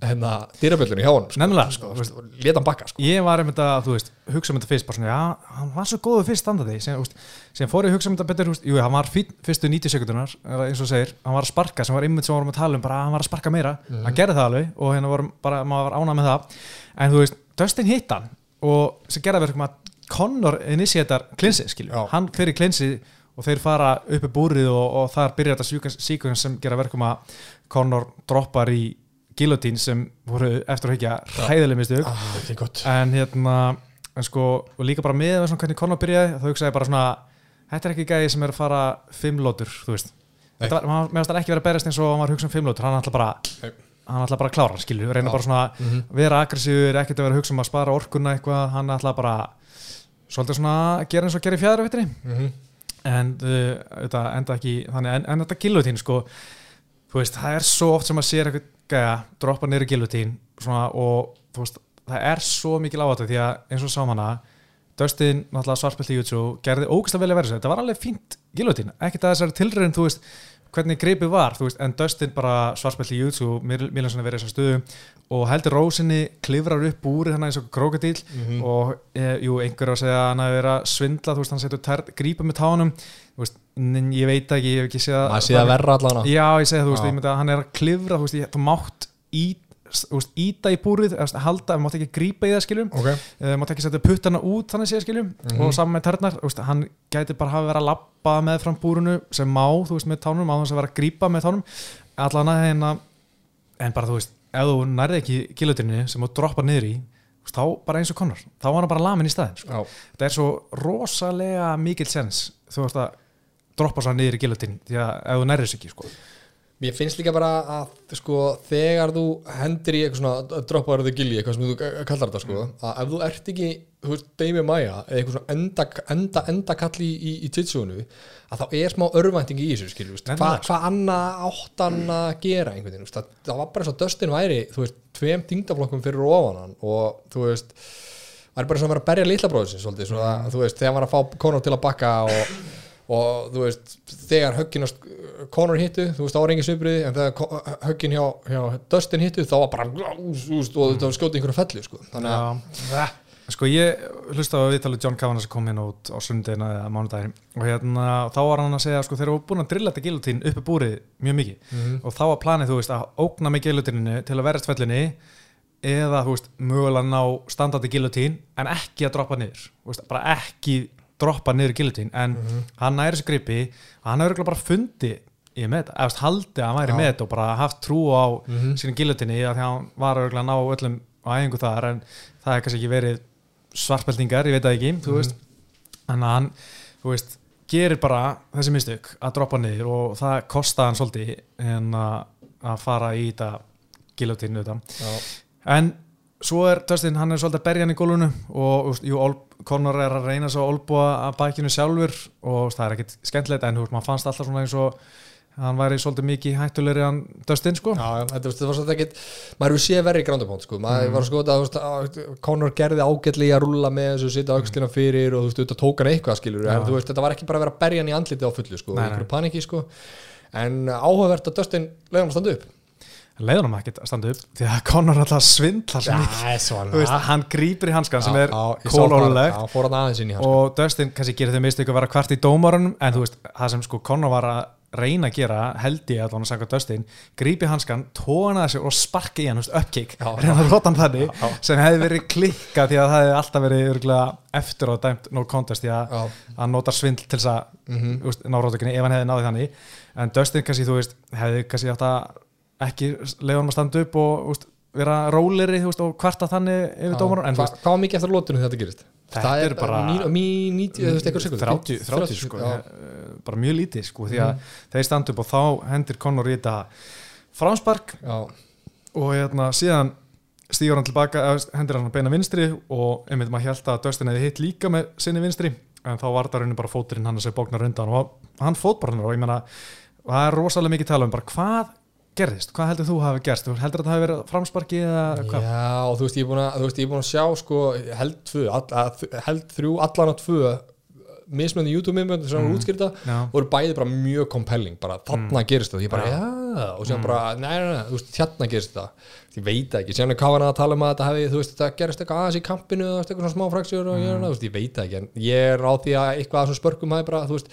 hérna dyrabjöllunni hjá hann sko. Nefnilega, sko, þú veist. leta hann bakka sko. ég var einmitt að, þú veist, hugsa um þetta fyrst bara svona, já, hann var svo góðu fyrst standaði sem, veist, sem fór að hugsa um þetta betur, þú veist, jú, hann var fín fyrstu 90 sekundunar eins og segir, hann var að sparka sem var einmitt sem vorum að tala um, bara hann var að sparka meira hann gerði það alveg og hérna vorum bara, maður var ánað með það en þú veist, Dustin hitt hann og sem gerði verðum að Conor initiatar klinsi, skilju, hann fyrir klinsi og þeir fara upp í búrið og, og þar byrjar þetta síkun sem gera verkum að Conor droppar í gilotín sem voru eftir að hekja hræðileg mistök. Ah, en hérna en sko, og líka bara með svona hvernig Conor byrjaði þá hugsaði bara svona þetta er ekki gæði sem er að fara fimm lótur þú veist, var, maður meðast ekki verið að berast eins og hann var að hugsa um fimm lótur, hann ætla bara Nei. hann ætla bara að klára, skilju, reyna Já. bara svona Mhm. vera aggressífur, ekkert að vera að hugsa um að spara orkuna eitthvað, hann ætla bara svolítið svona að gera eins og gera í fjæðra vitri mm en uh, þetta enda ekki þannig, en, en þetta gilutín sko veist, það er svo oft sem að sér eitthvað gæja, droppa niður gilutín svona, og veist, það er svo mikil áhættu því að eins og sáum hana Dustin, náttúrulega svartspilt í YouTube gerði vel að vera sér, þetta var alveg fínt gilutín, ekkert að þessari tilröðin, þú veist hvernig gripið var, þú veist, en Dustin bara svartspilt í YouTube, Miljan svona verið í þessar stöðu og heldur rósinni klifrar upp úr þannig eins og krókadíl Mhm. og e, jú, einhver er að segja að hann hafi verið að svindla, þú veist, hann setur grípa með tánum, þú veist, n- ég veit ekki, ég hef ekki séð maður sé að verra allan Já, ég segi þú veist, ég myndi að hann er að klifra, þú veist, ég, þú mátt ít, veist, íta í búrið, eða halda, þú mátt ekki grípa í það skiljum, ok, uh, mátt ekki setja puttana út þannig séð skiljum Mhm. og saman með tærnar, þú veist, hann gæti bara hafa verið að labba með fram búrinu sem má, þú veist, með tánum, á þess að vera að grípa með tánum, allan að hérna, en bara þú veist, ef þú nærði ekki kilotinu sem þú droppar niður í, þá bara eins og konur, þá var hann bara lamin í staðin, sko. þetta er svo rosalega mikill sens, þú veist að droppa svo niður í gilotin, því að ef þú nærðis ekki, sko. Mér finnst líka bara að sko, þegar þú hendir í eitthvað svona droppaður þau gilji, eitthvað sem þú kallar þetta sko, að ef þú ert ekki þú veist, Dami Maja, eða eitthvað svona enda, enda, enda kalli í, í, í titsjónu að þá er smá örvænting í þessu skilju, hvað hva annað átt hann að gera einhvern veginn, það, það var bara eins og Dustin væri, þú veist, tveim þingdaflokkum fyrir ofan hann og þú veist það er bara svona að vera að berja litla bróðsins svolítið, svo að, þú veist, þegar hann var að fá Conor til að bakka og, og þú veist, þegar höggin á Conor hittu, þú veist, það var engin svipriði en þegar höggin hjá, hjá Dustin hittu, þá var bara þú veist, og það var skjótið einhverju fellu, sko. Þannig að, Já. Sko ég hlusta á viðtalið John Cavanaugh sem kom inn út á sundina eða mánudaginn. Og hérna þá var hann að segja sko þeir eru búin að drilla þetta gilutín uppi búrið mjög mikið. Og þá var planið þú veist að ógna með gilutíninu til að verðast fellinni eða þú veist mögulega ná standandi gilutín en ekki að droppa niður. Veist, bara ekki droppa niður gilutín en hann næri þessu gripi hann hefur bara fundi í með veist, haldið að hann væri Já. með þetta og bara haft trú á mm sínum gilutíni að því að hann var að ná öllum á æfingu þar en það er kannski ekki verið svartbeltingar, ég veit það ekki þú veist, þannig að hann veist, gerir bara þessi mistök að droppa niður og það kostaði hann svolítið en að, að fara í þetta já, En svo er Dustin, hann er svolítið að berja hann í gólfinu og jú, Conor er að reyna svo að olbúa að bækinu sjálfur og það er ekkit skemmtilegt en maður fannst alltaf svona eins og hann væri svolítið mikið hættulegri en Dustin sko. Já, þetta, þetta var svolítið ekkit maður hefur séð verið í groundapónt sko. maður var sko að, Conor gerði ágætli að rúlla með þessu, sitja aukslina fyrir og þú veist, þetta tók hann eitthvað skilur en veist, þetta var ekki bara að vera að berja hann í andliti á fullu sko, Nei, nei. paniki sko en áhugavert að Dustin hann að standa upp leiður hann ekkit að standa upp því að Conor alltaf Þú veist, hann grýpir í hanskan sem er kólólulegt já, og Dustin kannski gerir þau mistök að vera kvart í dómarunum en þú veist, það sem sko Conor var að reyna að gera, held ég að hann sagja Dustin, grípi hanskan, tóna þessu og sparki í hann, Já, reyna að rota hann þannig, Já. sem hefði verið klikka því að það hefði alltaf verið eftir og dæmt no contest því að Já. hann notar svindl til þess að mm -hmm. ná rótökinni ef hann hefði náði þannig. En Dustin kannski, þú veist, hefði kannski átt að ekki leiða hann að standa upp og veist, vera róleri veist, og kvarta þannig yfir þú Hva, hvað var mikið eftir lótunum þetta gerist? Þetta það er bara- mí, mí, 90, þú veist, eitthvað sekundur 30, 30 sko, já. eh, bara mjög lítið sko, því að þeir standa upp og þá hendir Conor í þetta framspark já, og hérna, síðan stígur hann tilbaka, hendir hann beina vinstri og einmitt maður held að Dustin hefði hitt líka með sinni vinstri, en þá var það raunin bara fóturinn hann að segja bóknar undan og hann fótbarnar og ég meina, það er rosalega mikið tala um bara hvað gerðist, hvað heldur þú hafi gerst, þú heldur að það hafi verið framsparki eða hvað? Já, og þú veist, ég er búin að, veist, er búin að sjá sko, held tvö, all, að, held þrjú allan að tvö mismöndi YouTube-myndböndu sem mm. útskýrta Já. voru bæði bara mjög compelling bara þarna gerist það, ég bara, já, og síðan bara nei, nei, nei, þú veist, hérna gerist það ég veit það ekki, er káðan að tala um að þetta hefði, þú veist, þetta gerist eitthvað aðeins í kampinu veist, eitthvað smá fraksjur og ég, þú veist, ég veit það ekki en ég er á því að eitthvað að svona spörkum hafi bara, þú veist,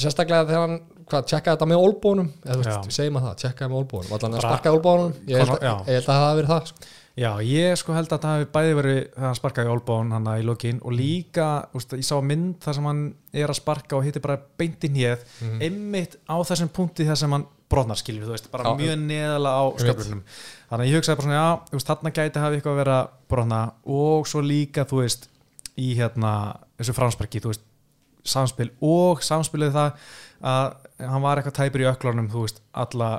sérstaklega þegar hann hvað, tjekkaði þetta með olbónum? Eða þú veist, segjum að það, tjekkaði með olbónum allan að sparkaði olbónum? Ég held, að- að það hafi verið það sko. Já, ég sko held að það hefði bæði verið þegar hann sparkaði olbón hann í lokin og líka, úst, ég sá mynd þar sem hann er að sparka og hittir bara beint í hnið, einmitt á þessum punkti þar sem hann brotnar skilju, þú veist, bara Já. mjög neðala á veit. sköflunum. Þannig að ég hugsaði bara svona, já, veist, þarna gæti hafi eitthvað að vera brotna og svo líka, þú veist, í hérna, þessu framsparki, þú veist, samspil og samspilið það að hann var eitthvað tæpur í öklunum, þú veist, alla,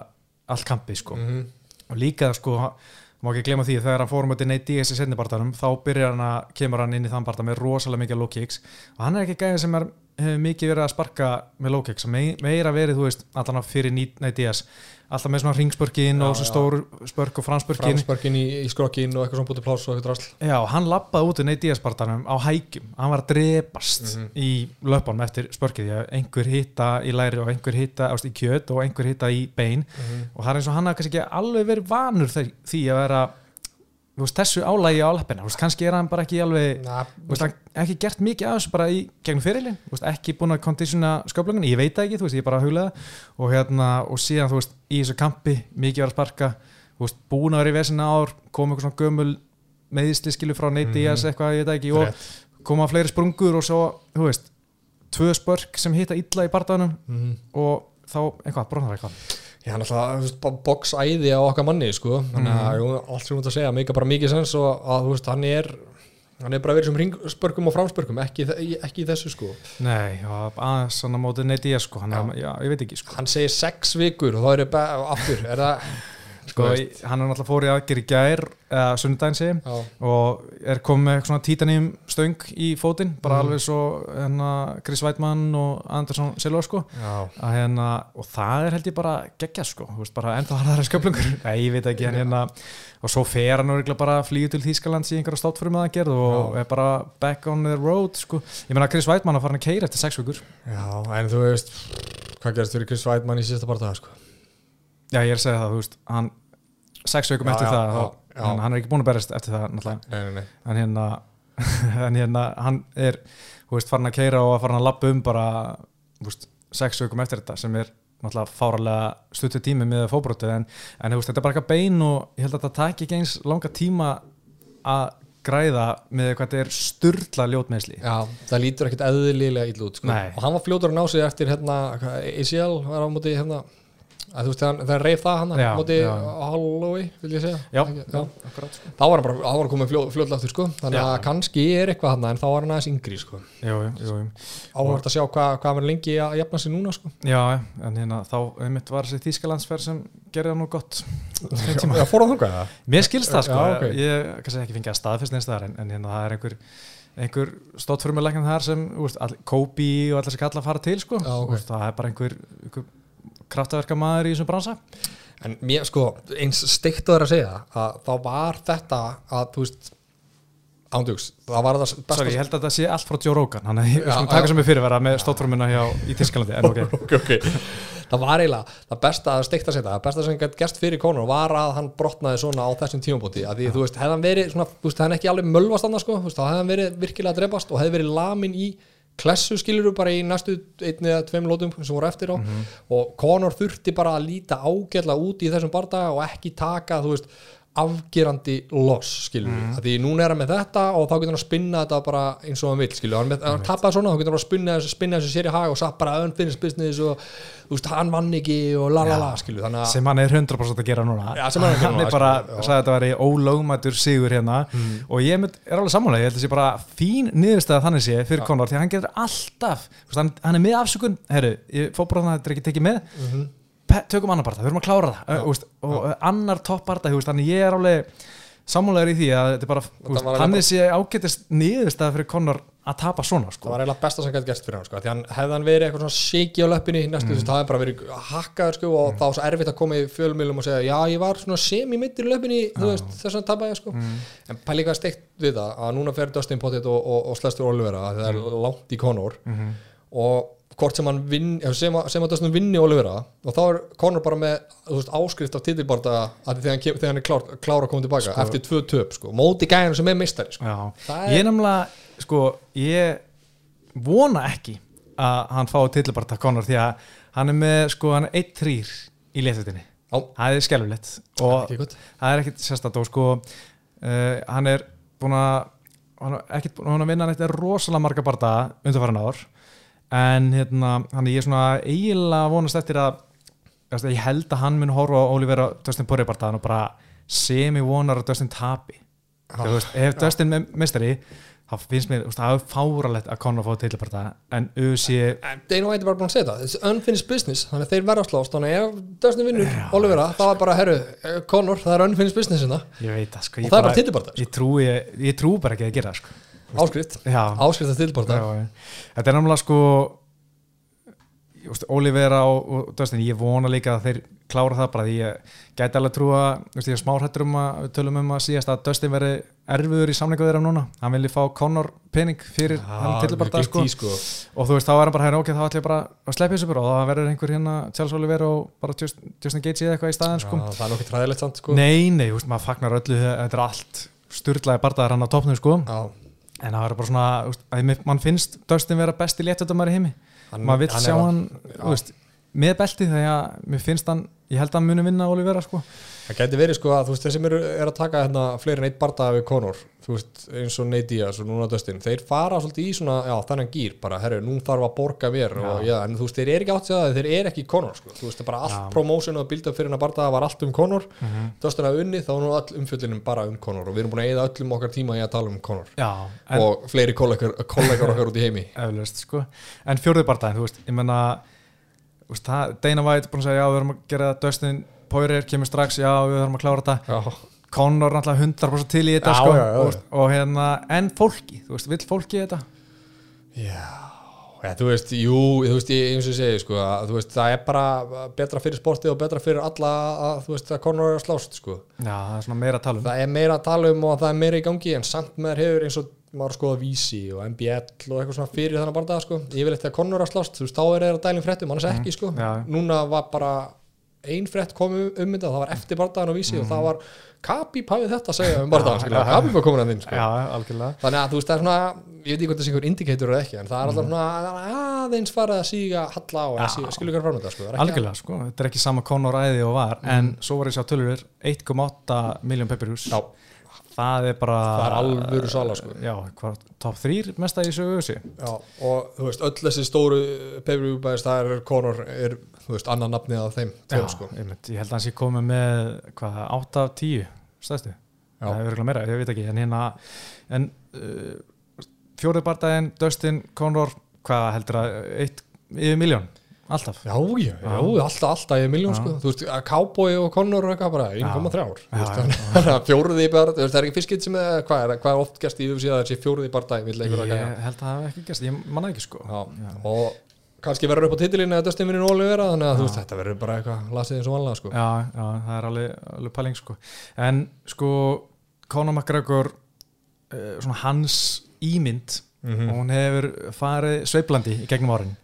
all kampið, sko Mhm. og líka sko má ekki glemma því að þegar hann fórum þetta neitt í setni barndanum þá byrjar hann að kemur hann inn í þann barndan með rosalega mikið low kicks. Og hann er ekki gæðin sem er, hefur mikið verið að sparka með Me, meira verið þú veist, allan að fyrir DS alltaf með svona ringspörkin og svo já. stór spörk og franspörkin framspörkin í, í skrokkin og eitthvað svona bútið pláss og eitthvað drasl. Já, hann lappaði út í barndanum á hækjum, hann var að drepast í löpunum eftir spörkið. Því að einhver hitta í læri og einhver hitta ást, í kjöt og einhver hitta í bein. Og það er eins og hann hafði kannski ekki alveg verið vanur því, að vera veist, þessu álægi á veist, kannski er hann bara ekki alveg Na, veist, ekki gert mikið af þessu bara í gegnum fyrirlin, ekki búin að kondísjuna sköflungun, ég veit það ekki, veist, ég er bara að huglega og hérna, og síðan, í þessu kampi mikið var að sparka, búin að vera í vesina ár, kom eitthvað svona gömul meðisli skilu frá veit það ekki, og koma fleiri sprungur og svo, þú veist tvö spörk sem hitta illa í barðanum Mhm. og þá, eitthvað, brotnar eitthvað Já, hann alltaf boksæði á okkar manni sko. þannig að jú, allt sem þú ert að segja mikið bara mikið sens og að þú veist, hann er hann er bara verið sem ringspörkum og framspörkum ekki, ekki í þessu sko Nei, aðeins svona mótið Nate Diaz sko, hann, já. já, ég veit ekki sko hann segir sex vikur og þá er það aftur er það sko, hann er náttúrulega fór í aðgerð í gær eða sé Já, og er komið með svona títaným stöng í fótinn, bara Mhm. alveg svo hérna, Chris Weidmann og Andersson Silva sko. Já, að hérna, og það er held ég bara geggja sko, veist, bara enda harðara sköplungur nei, ég veit ekki, en hérna og svo fer hann örugglega bara að flýja til Þýskalands í einhverja státförum að gerð og er bara back on the road sko, ég meina Chris Weidmann að fara hann að keira eftir sex vikur. Já, en þú veist hvað gerist fyrir Chris Weidmann í síðasta barða sko. Já, ég er að segja það, þú veist, hann sex vikum Já, eftir já, það, já, já. Hann, hann er ekki búin að berast eftir það náttúrulega, nei, nei, nei. en hérna en hérna, hann er þú veist, farin að keira og að fara að lappa um bara, þú veist, sex vikum eftir þetta sem er náttúrulega fáralega stuttu tími með fóbrótið en, en þú veist, þetta er bara eitthvað bein og ég held að þetta taki ekki eins langa tíma að græða með hvað þetta er sturla ljótmeðsli Já, það lítur ekkert eðlilega illa út sko. Nei. og hann var fljótur að ná sig eftir hérna, hvað, ACL var á móti hérna, að þú veist, þegar hann reif það hann á móti. Holloway, vil ég segja já, Ekki- já, akkurat sko. þá var hann bara, var hann komið fljó, fljótlega aftur sko. þannig Já. að kannski er eitthvað hann en þá var hann aðeins yngri sko. áhvert að sjá hvað hva hann er lengi að jafna sig núna sko. já, en hérna þá einmitt var þessi þýskalandsferð sem gerði það nú gott. Já, fór hann þangað það? Mér skilst það sko, Já, ok. ég kannski ekki fengið að staðfest neins staðar en, en hérna það er einhver einhver stótt fyrir mig læknum þar sem Kobe og allir sem kalla að fara til sko. Það er bara einhver, einhver kraftaverka maður í þessum bransa? En mér, sko, eins steikt að segja að þá var þetta að, þú veist ándjóks, það var það besta Sorry, ég held að það sé allt frá Joe Rogan hann er svona taka sem er fyrirvera með stóttfrumuna hjá í Tískalandi en ok, ok, ok. Það var eiginlega, það besta að steikta sér það það besta sem gætt gerst fyrir Conor var að hann brotnaði svona á þessum tímabóti að því, þú veist, hefði hann verið svona, þú veist, er ekki alveg mölvast annars, sko, þú veist, þá hefði hann verið virkilega að drefast og hefði verið lamin í klessu skiluru bara í næstu einni eða tveim lótum sem voru eftir á. Og Conor þurfti bara að líta ágætla út í þessum bardaga og ekki taka, þú veist afgerandi loss, skilur við mm. því núna er hann með þetta og þá getur hann að spinna þetta bara eins og hann vil, skilur við, hann, með- hann tappaði svona þá getur hann bara að spinna, spinna þessu sér í hag og satt bara unfinished business og þú veist, hann vann ekki og la la la, skilur við, þannig sem hann er 100% að gera núna. Sem hann er að gera núna, er bara, sagði að þetta væri ólögmætur sigur hérna. Og ég er alveg sammála, ég held að sé bara fín niðurstæða þannig sé fyrir Conor því hann getur alltaf, hann, hann er með afsökun. Herru, ég fórbróðan að þetta er ekki tekið með. Mhm. Tökum annar parta, við erum að klára það. Uh, úst, og annar topp parta, þú veist, þannig ég er alveg sammálaður í því að þetta er bara var hann er sé ágætist niðurstæða fyrir Conor að tapa svona það sko. var eiginlega besta sem gæti gerst fyrir hann sko. því hann hefði hann verið eitthvað svona shaky á löppinni næstu, þú veist, það hefði bara verið hakkaður sko, og þá var svo erfitt að koma í fjölmjölum og segja já, ég var svona semi-mittir í löppinni þú veist, þess að tapa ég sko. En pæli hvað steikt við það, að núna fer Dustin Pottet og, og, og Slestur Olivera að það er langt í Conor. Og hvort sem hann vinn ef sem, sem að Dustin vinni Olivera og þá er Conor bara með veist, áskrift af titilbarda að þegar hann, þegar hann er klár, klár að koma tilbaka eftir tvö töp sko, móti gæðinu sem er meistari sko. Er- ég nefnilega sko, ég vona ekki að hann fái tilbarta Conor því að hann er með sko, hann er 1-3 í léttutinni Já. það er skelfilegt og Ekki það er ekkit sérstætt og sko uh, hann er búin að hann er ekkit búin að vinna neitt rosalega marga barda undanfæran ár en hérna, hann er ég svona eiginlega vonast eftir að ég held að hann mun horfa á Olivera Dustin Poirier bardaðan og bara semi vonar að Dustin tapi. Þú veist, ef Dustin er meistari þá finnst mér, það er fáralegt að Conor fá tilbarta en UFC Dana White er bara búin að segja það. It's unfinished business, þannig að þeir verða að slást. Þannig að ef Dustin vinnur Olivera þá er bara, herru, eh, Conor, það er unfinished business hérna, það, sko og það er bara trú, ég, ég trú bara ekki að gera það, sko áskrift, áskrift já, já. þetta er náttúrulega sko Olivera og, og Dustin, ég vona líka að þeir klára það bara því ég gæti alveg trúa ég er smárhættur um að við tölum um að síðast að Dustin veri erfiður í samlingu þeirra núna. Hann vilji fá Conor pening fyrir hann tilbarta sko. sko. og þú veist þá er hann bara hérna ok þá ætlum ég bara að sleppa þessu bara. Og það verður einhver hérna Charles Oliver og bara Just, Justin Gaethje eða eitthvað í staðin sko. Já, það er nokkið træðilegt samt sko. nei nei, veist, maður fagnar öllu þetta er allt styrlaði bardaðar hann á topnum sko. Já, en það verður bara svona, veist, að mann finnst Dustin vera besti léttjöldamæri heimi. Hann- maður vill hann sjá hann þú veist, með belti þegar mér finnst hann ég held að hann muni vinna Olivera sko það gæti verið sko að þú veist þeir sem eru er að taka hérna fleiri en eitt bardaði við Conor þú veist eins og Nate Diaz og núna Dustin þeir fara svolítið í svona, já þannig gýr bara, herru, nú þarf að borga já, en þú veist þeir eru ekki átt sér það, þeir eru ekki Conor sko, þú veist bara allt Já. promotion og build up fyrir hennar bardaða var allt um Conor Dustin að unni, þá er nú all umfjöllinum bara um Conor og við erum búin að eyða öllum okkar tíma í að tala um Conor já, og fleiri kollegar, okkar út í heimi. Eflaust sko. En fjórði barndaginn, þú veist, ég menna þú veist, það, Að að Poirier kemur strax, já, við þarfum að klára þetta Conor náttúrulega 100% til í þetta Já, sko, já, já. Og, og hérna, en fólki, þú veist, vill fólki þetta? já. Ja, þú veist, jú, þú veist, ég eins og ég segi sko, að, þú veist, það er bara betra fyrir sportið og betra fyrir alla að, þú veist, að Conor er að slást, sko Já, það er svona meira að tala um það er meira að tala um og það er meira í gangi en samt með þér hefur eins og maður að skoða vísi og MBL og eitthvað svona fyrir þannig barndag sko. ég vil eitthvað Conor að slást, þú veist, þá er þeirra dælum fréttum, annars ekki sko. já. núna var bara ein frétt komið um þetta, það var eftir barndagan á vísi og það var Kabib hafið þetta að segja um barndagan, já. Kabib var komin að þinn sko. Algjörlega þannig að þú veist, það er svona ég veit ekki hvort það sé einhver indikator eða ekki en það er alltaf svona aðeins farið að síga halla á, ja. skilur hver fram þetta sko. Það er ekki Algjörlega, sko, þetta er ekki sama Conor æði og var en svo var ég að sjá tölur 1,8 miljón pepperhús að- það er bara það er alvöru sala sko. Já, hvað, top 3 mesta í sögu össi Já, og þú veist, öll þessi stóru pay-per-view bæðist, það er Conor er, þú veist, annan nafnið af þeim Já, tveim, sko. einmitt, ég held að hans ég komið með hvað, 8 af 10 stæðstu, Já. það er virkulega meira, ég veit ekki en hérna, en uh, fjórið bardaginn, Dustin, Conor hvað heldur að, eitt yfir miljón, alltaf? Já, já, já, alltaf, alltaf ég er miljón, sko. Þú veist, Cowboy og Conor og eitthvað bara 1,3 ár. Þannig að fjóruði bara, það er ekki fyrst sem er, hvað er, hvað er oft gæst í að það sé fjóruði bara dæmi, ég held að það hef ekki gæst, ég manna ekki sko. Já, og kannski verður upp á titilinu að Dustin vinni nóli vera, þannig að þú veist, þetta verður bara eitthvað lasið eins og vanlega, sko. já, já, það er alveg, alveg pæling sko. En sko Conor McGregor uh, svona hans ímynd Mhm. og hún hefur farið sveiplandi í gegnum árin.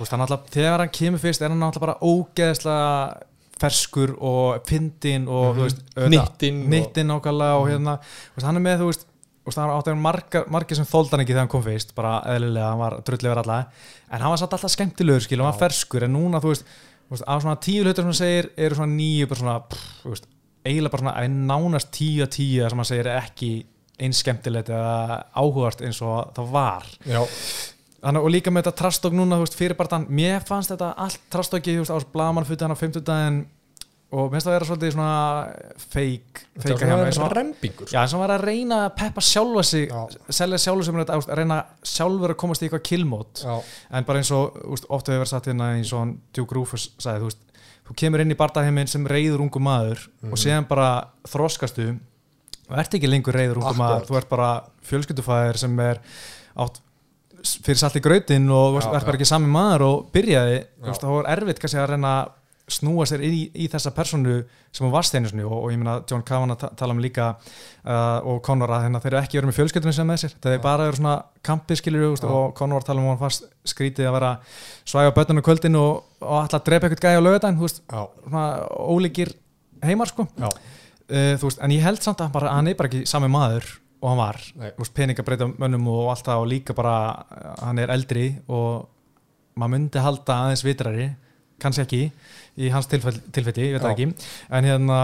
Alltaf, þegar hann kemur fyrst er hann alltaf bara ógeðslega ferskur og fyndin og þú veist, auðvitað- Hnyttinn og- og hérna, þú veist, hann er með þú veist, þú veist, hann áttu margar, margir sem þóldi hann ekki þegar hann kom fyrst, bara eðlilega hann var drullið verið alla, en hann var satt alltaf skemmtilegur skil og hann var ferskur, en núna þú veist, af svona tíu hlutur sem hann segir eru svona nýju, bara svona, pff, þú veist eiginlega bara svona, nánast tíu að tíu sem hann segir ekki eins skemmtilegt eða áhugast eins og það var. Já, Þannig, og líka með þetta trastók núna, veist, fyrir barðan mér fannst þetta allt trastóki, þú veist, á blamanfutti hann á 50 og mér finnst það að vera svolítið svona er eins og- rembingur, sko. Já, hann var að reyna að peppa sjálfa sig selja sjálfa sig með þetta, þú veist, að reyna sjálfur að komast í eitthvað killmót. Já, en bara eins og, þú veist, oft hefur verið satt hérna eins og Duke Rufus sagði, þú veist þú kemur inn í bardaheiminn sem reyður ungu maður Mhm. og séðan bara þroskastu og ert ekki lengur reyður ungu Akkurat. maður þú ert bara fjölskyldufæðir sem er átt fyrir salt í grautin og þú Já, ert bara ekki sami maður og byrjaði, þú þá er erfitt kannski að reyna að snúa sér í, í þessa personu sem hún varst einu sinni og, og ég meina John Kavanagh ta tala um líka uh, og Conor að hérna, þeir eru ekki verið með fjölskyldunum sem með sér. Er bara eru svona kampið skilur Já. og Conor var að tala um að hann fannst skrítið að vera svæga bönnum kvöldin og, og alltaf að drepa eitthvað gæja á lögadaginn, þú veist, svona ólíkir heimar sko. Já, uh, veist, en ég held samt að bara, hann er bara ekki sami maður og hann var. Veist, peninga breyta mönnum og allt það og líka bara uh, hann er eldri og maður myndi halda aðeins vitrari kannski ekki í hans tilfelli, ég veit ekki. En hérna,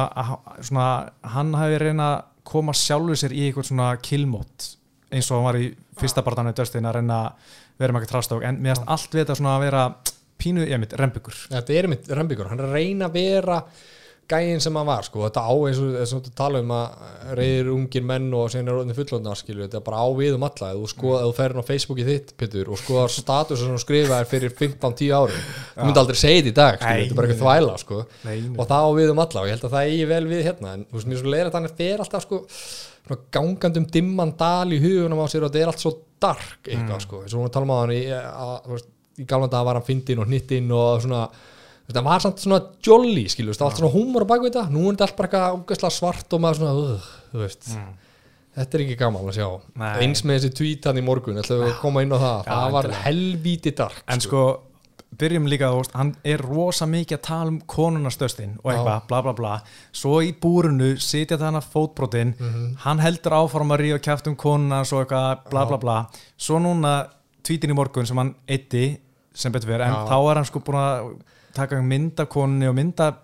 svona, hann hafi reyna að koma sjálfur sér í eitthvað svona killmót eins og hann var í fyrsta barðanu Dustin að reyna að vera með eitthvað trástók en finnst allt við þetta svona að vera pínu, ég mitt, rembyggur. Þetta er mitt rembingur hann reyna að vera gæinn sem hann var, sko, þetta á eins og þess að tala um að reyðir ungir menn og sen er orðin fullotnar, skilju, þetta er bara á við um alla, ef þú skoða, ef þú ferir á Facebooki þitt, Pétur, og skoðar status sem þú skrifaðir fyrir 15-10 árum þú myndi aldrei segja þetta í dag, skilju, þetta er bara eitthvað þvæla, sko, Nei, nei. og það á við um alla og ég held að það eigi vel við hérna, en þú veist, mér er svo leira að fer alltaf, sko gangandum dimman dal í hugunum á sér og þetta er allt svo dark eitthvað, sko, eins og hún tala um á hann í, að, og og þetta var samt svona jolly, veist, allt svona húmor á bakvið þetta, nú er þetta allt bara eitthvað svart og maður svona, uh, þú veist. Þetta er ekki gaman að sjá. Nei. eins með þessi tweet hann í morgun við að koma inn á það, Já, það var helvíti dark en sko, byrjum líka veist, hann er rosa mikið að tala um konunastöstin og eitthvað, bla bla bla. Svo í búrinu sitja þannig fótbrotin Mhm. hann heldur áfram að ríða kæft um konuna svo eitthvað, bla bla bla. Svo núna, tweetin í morgun sem hann eitti, sem betur verið, en Já. þá er hann sko búin að taka mynd af konunni og mynd af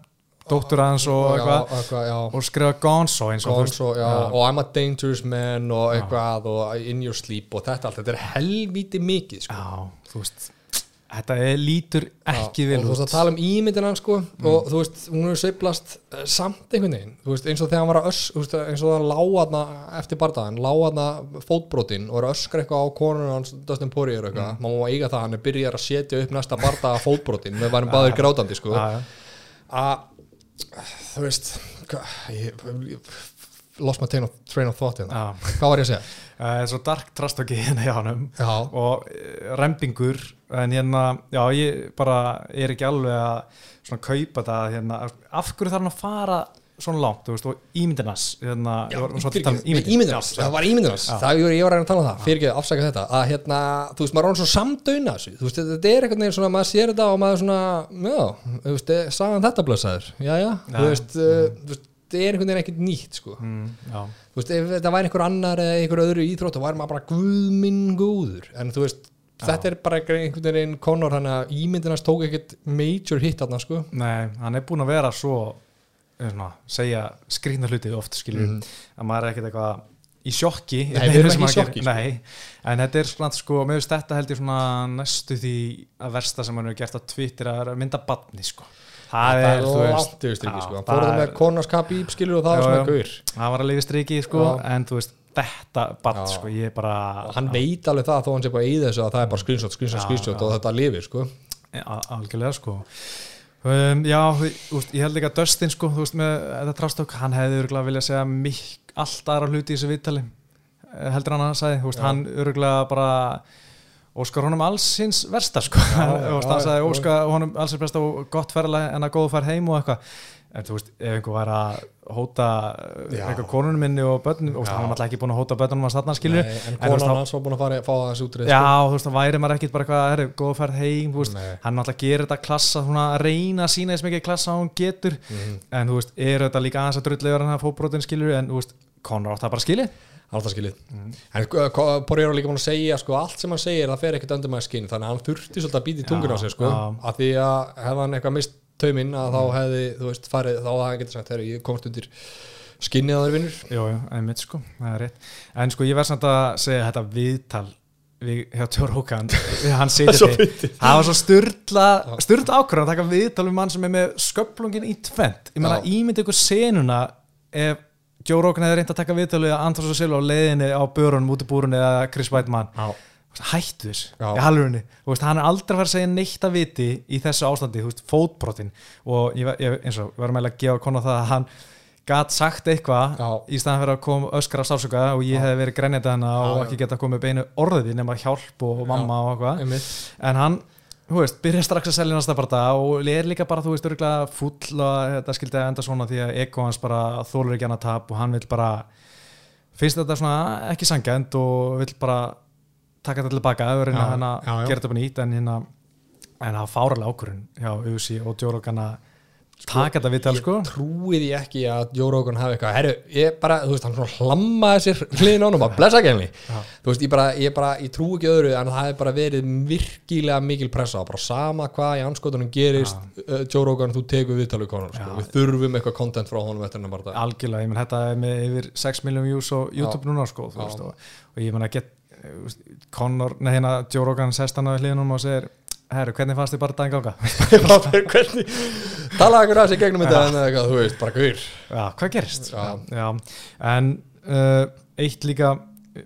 dóttur hans og eitthvað og skrifa Gonzo Gonzo, já, og I'm a dangerous man og eitthvað og in your sleep og þetta allt, þetta er helvíti mikið sko. já, þú veist þetta er, lítur ekki vel og þú veist út. að tala um ímyndina sko, og þú veist, hún er sveiflast eh, samt einhvern veginn, þú veist, eins og þegar hann var að öss, þú veist, eins og það láðna eftir bardaðan, láðna fótbrotin og er að öskra eitthvað á konuna hans Dustin Poirier eitthvað, maður má eiga það hann er byrjar að setja upp næsta bardaða fótbrotin við varum báðir grátandi sko. Að þú veist ég, lost my train of, thought hérna. Hvað var ég að segja? Það er svo dark trastöki hérna hjá Já, og eh, rembingur en hérna, já, ég bara er ekki alveg að svona kaupa þetta hérna, af hverju þarf hann að fara svona langt, þú veist, og ímyndinas hérna, Já, var um ímyndinars, ímyndin. ímyndinars, það var ímyndinars Já. það ég, var að reyna að tala um það, fyrir ekki að afsaka þetta að hérna, þú veist, maður er hann svo samdöina þessu þú veist, þetta er einhvern veginn svona, maður sér þetta og maður svona, já, þú veist, eh, sagan þetta blösaður, já, já, þú Já. veist uh, þú veist, er einhvern veginn ekkert nýtt sko, Mm, já, þú veist, ef þetta væri einhver annar eða einhver öðru íþrótt, þá væri maður bara guðminn góður, en þú veist þetta er bara einhvern veginn konor hann að ímyndinars tók ekkert major hit þarna sko, nei, hann er búin að vera svo eh, svona, segja skrýtna hluti oft skilur, að maður er ekkert eitthvað í sjokki. Nei, sem ekki í sjokki, gerir- Nei, en þetta er svona sko, með þess þetta held ég svona næstu því að versta sem hann hefur gert á Twitter að er mynda batni sko það, það er langt yfir striki sko, hann það fór það er- með konars kapí skilur og það var svona gaur. Það var lifi striki sko, en þú veist, þetta Já. sko, ég er bara hann veit alveg það þó hann sé bara í þessu að það er bara Já, screenshot já. og þetta lifir sko. Al- algjörlega sko. Um, já, veist, ég held ekki að Dustin sko, þú veist, með þetta trástók hann hefði örgulega viljað segja mikk allt aðra hluti í þessu viðtali eh, heldur hann að hann sagði, þú veist, hann örgulega bara óskar honum alls hins versta sko, Já, og hann sagði óskar honum alls hins besta og gott ferðlega en að góðu fær heim og eitthvað en þú veist, ef einhver væri að hóta Já. eitthvað konunum minni og börnum, og hann var alltaf ekki búin að hóta börnum að stanna Nei, en En konan hans var búin að fara, fá það þessu útrið Já, þú veist, það væri maður ekkit bara eitthvað, herri, góða ferð heim, þú veist, Nei. hann náttúrulega gerir þetta klassa, svona að reyna að sína þess mikið klassa að hún getur, Mhm. en þú veist, er þetta líka aðeins að drullu yfir hann að fóbrotin skilur, en þú veist, Conor átt það bara skilið? Alltaf skilið en uh, Porero líka búin að segja sko, allt sem hann segir það fer ekkert undir maður skinn þannig að hann þurfti svolítið að býta í tungun á sig sko, já. að því að hefði hann eitthvað mist tauminn að þá hefði þú veist farið þá hefði hann getið sagt, herru, ég komst undir skinnið á þeir vinnur Jú, jú, einmitt sko, það er rétt. En sko, ég verð samt að segja þetta viðtal við, hjá Tjór Hókan, hann Það er segir því, það var svo styrla, styrla ákvörðan að taka viðtal um mann sem er með sköplungin í tvent. Ég meina, ímyndi ykkur senuna ef Joe Rogan hefði reynd að taka viðtalið að Andrós og Silva á leiðinni á börunum út í búrunni eða Chris Weidmann Já. hættu þess, Já. í veist, hann er aldrei að fara að segja neitt að viti í þessu ástandi, þú veist, fótbrotin og ég, ég, eins og, varum eiginlega að gefa konu það að hann gat sagt eitthvað Já. í staðan fyrir að koma öskar af sásuga og ég hefði verið grenjandi hana og Já, já. ekki geta komið beinu orði nema hjálp og mamma og eitthvað en hann, þú veist, byrja strax að selja næsta bara og er líka bara, þú veist, örgulega full að þetta skildi að enda svona því að ego hans bara þólur ekki hann að tap og hann vil bara finnst þetta svona ekki sangjand og vil bara taka þetta tilbaka og reyna Já, hann já, að gera þetta bara nýtt en hérna en það var fáralega ákvörun hjá Uzi og Djórogan að taka þetta viðtal sko ég trúi því ekki að Joe Rogan hafi eitthvað herru, ég bara, þú veist, hann svona hlammaði sér hliðin á hann og bara blessa ekki henni Já. þú veist, ég bara, ég bara, ég trúi ekki öðru en það hefði bara verið virkilega mikil pressa bara sama hvað í anskotunum gerist uh, Joe Rogan, þú tekur viðtalið konum sko. Já. við þurfum eitthvað content frá honum eftir hennar bara dag. algjörlega, ég menn þetta er með yfir 6 miljón views á YouTube núna sko þú Já. veist, og, og ég menn að get eh, Conor, nei hérna Joe Rogan sest hann á hliðinum og segir herru, hvernig fannst þið bara daginn ganga? hvernig talaði ekkur að sig gegnum þetta en eitthvað, þú veist, bara guður Já, hvað gerist? Já. Já. En uh, eitt líka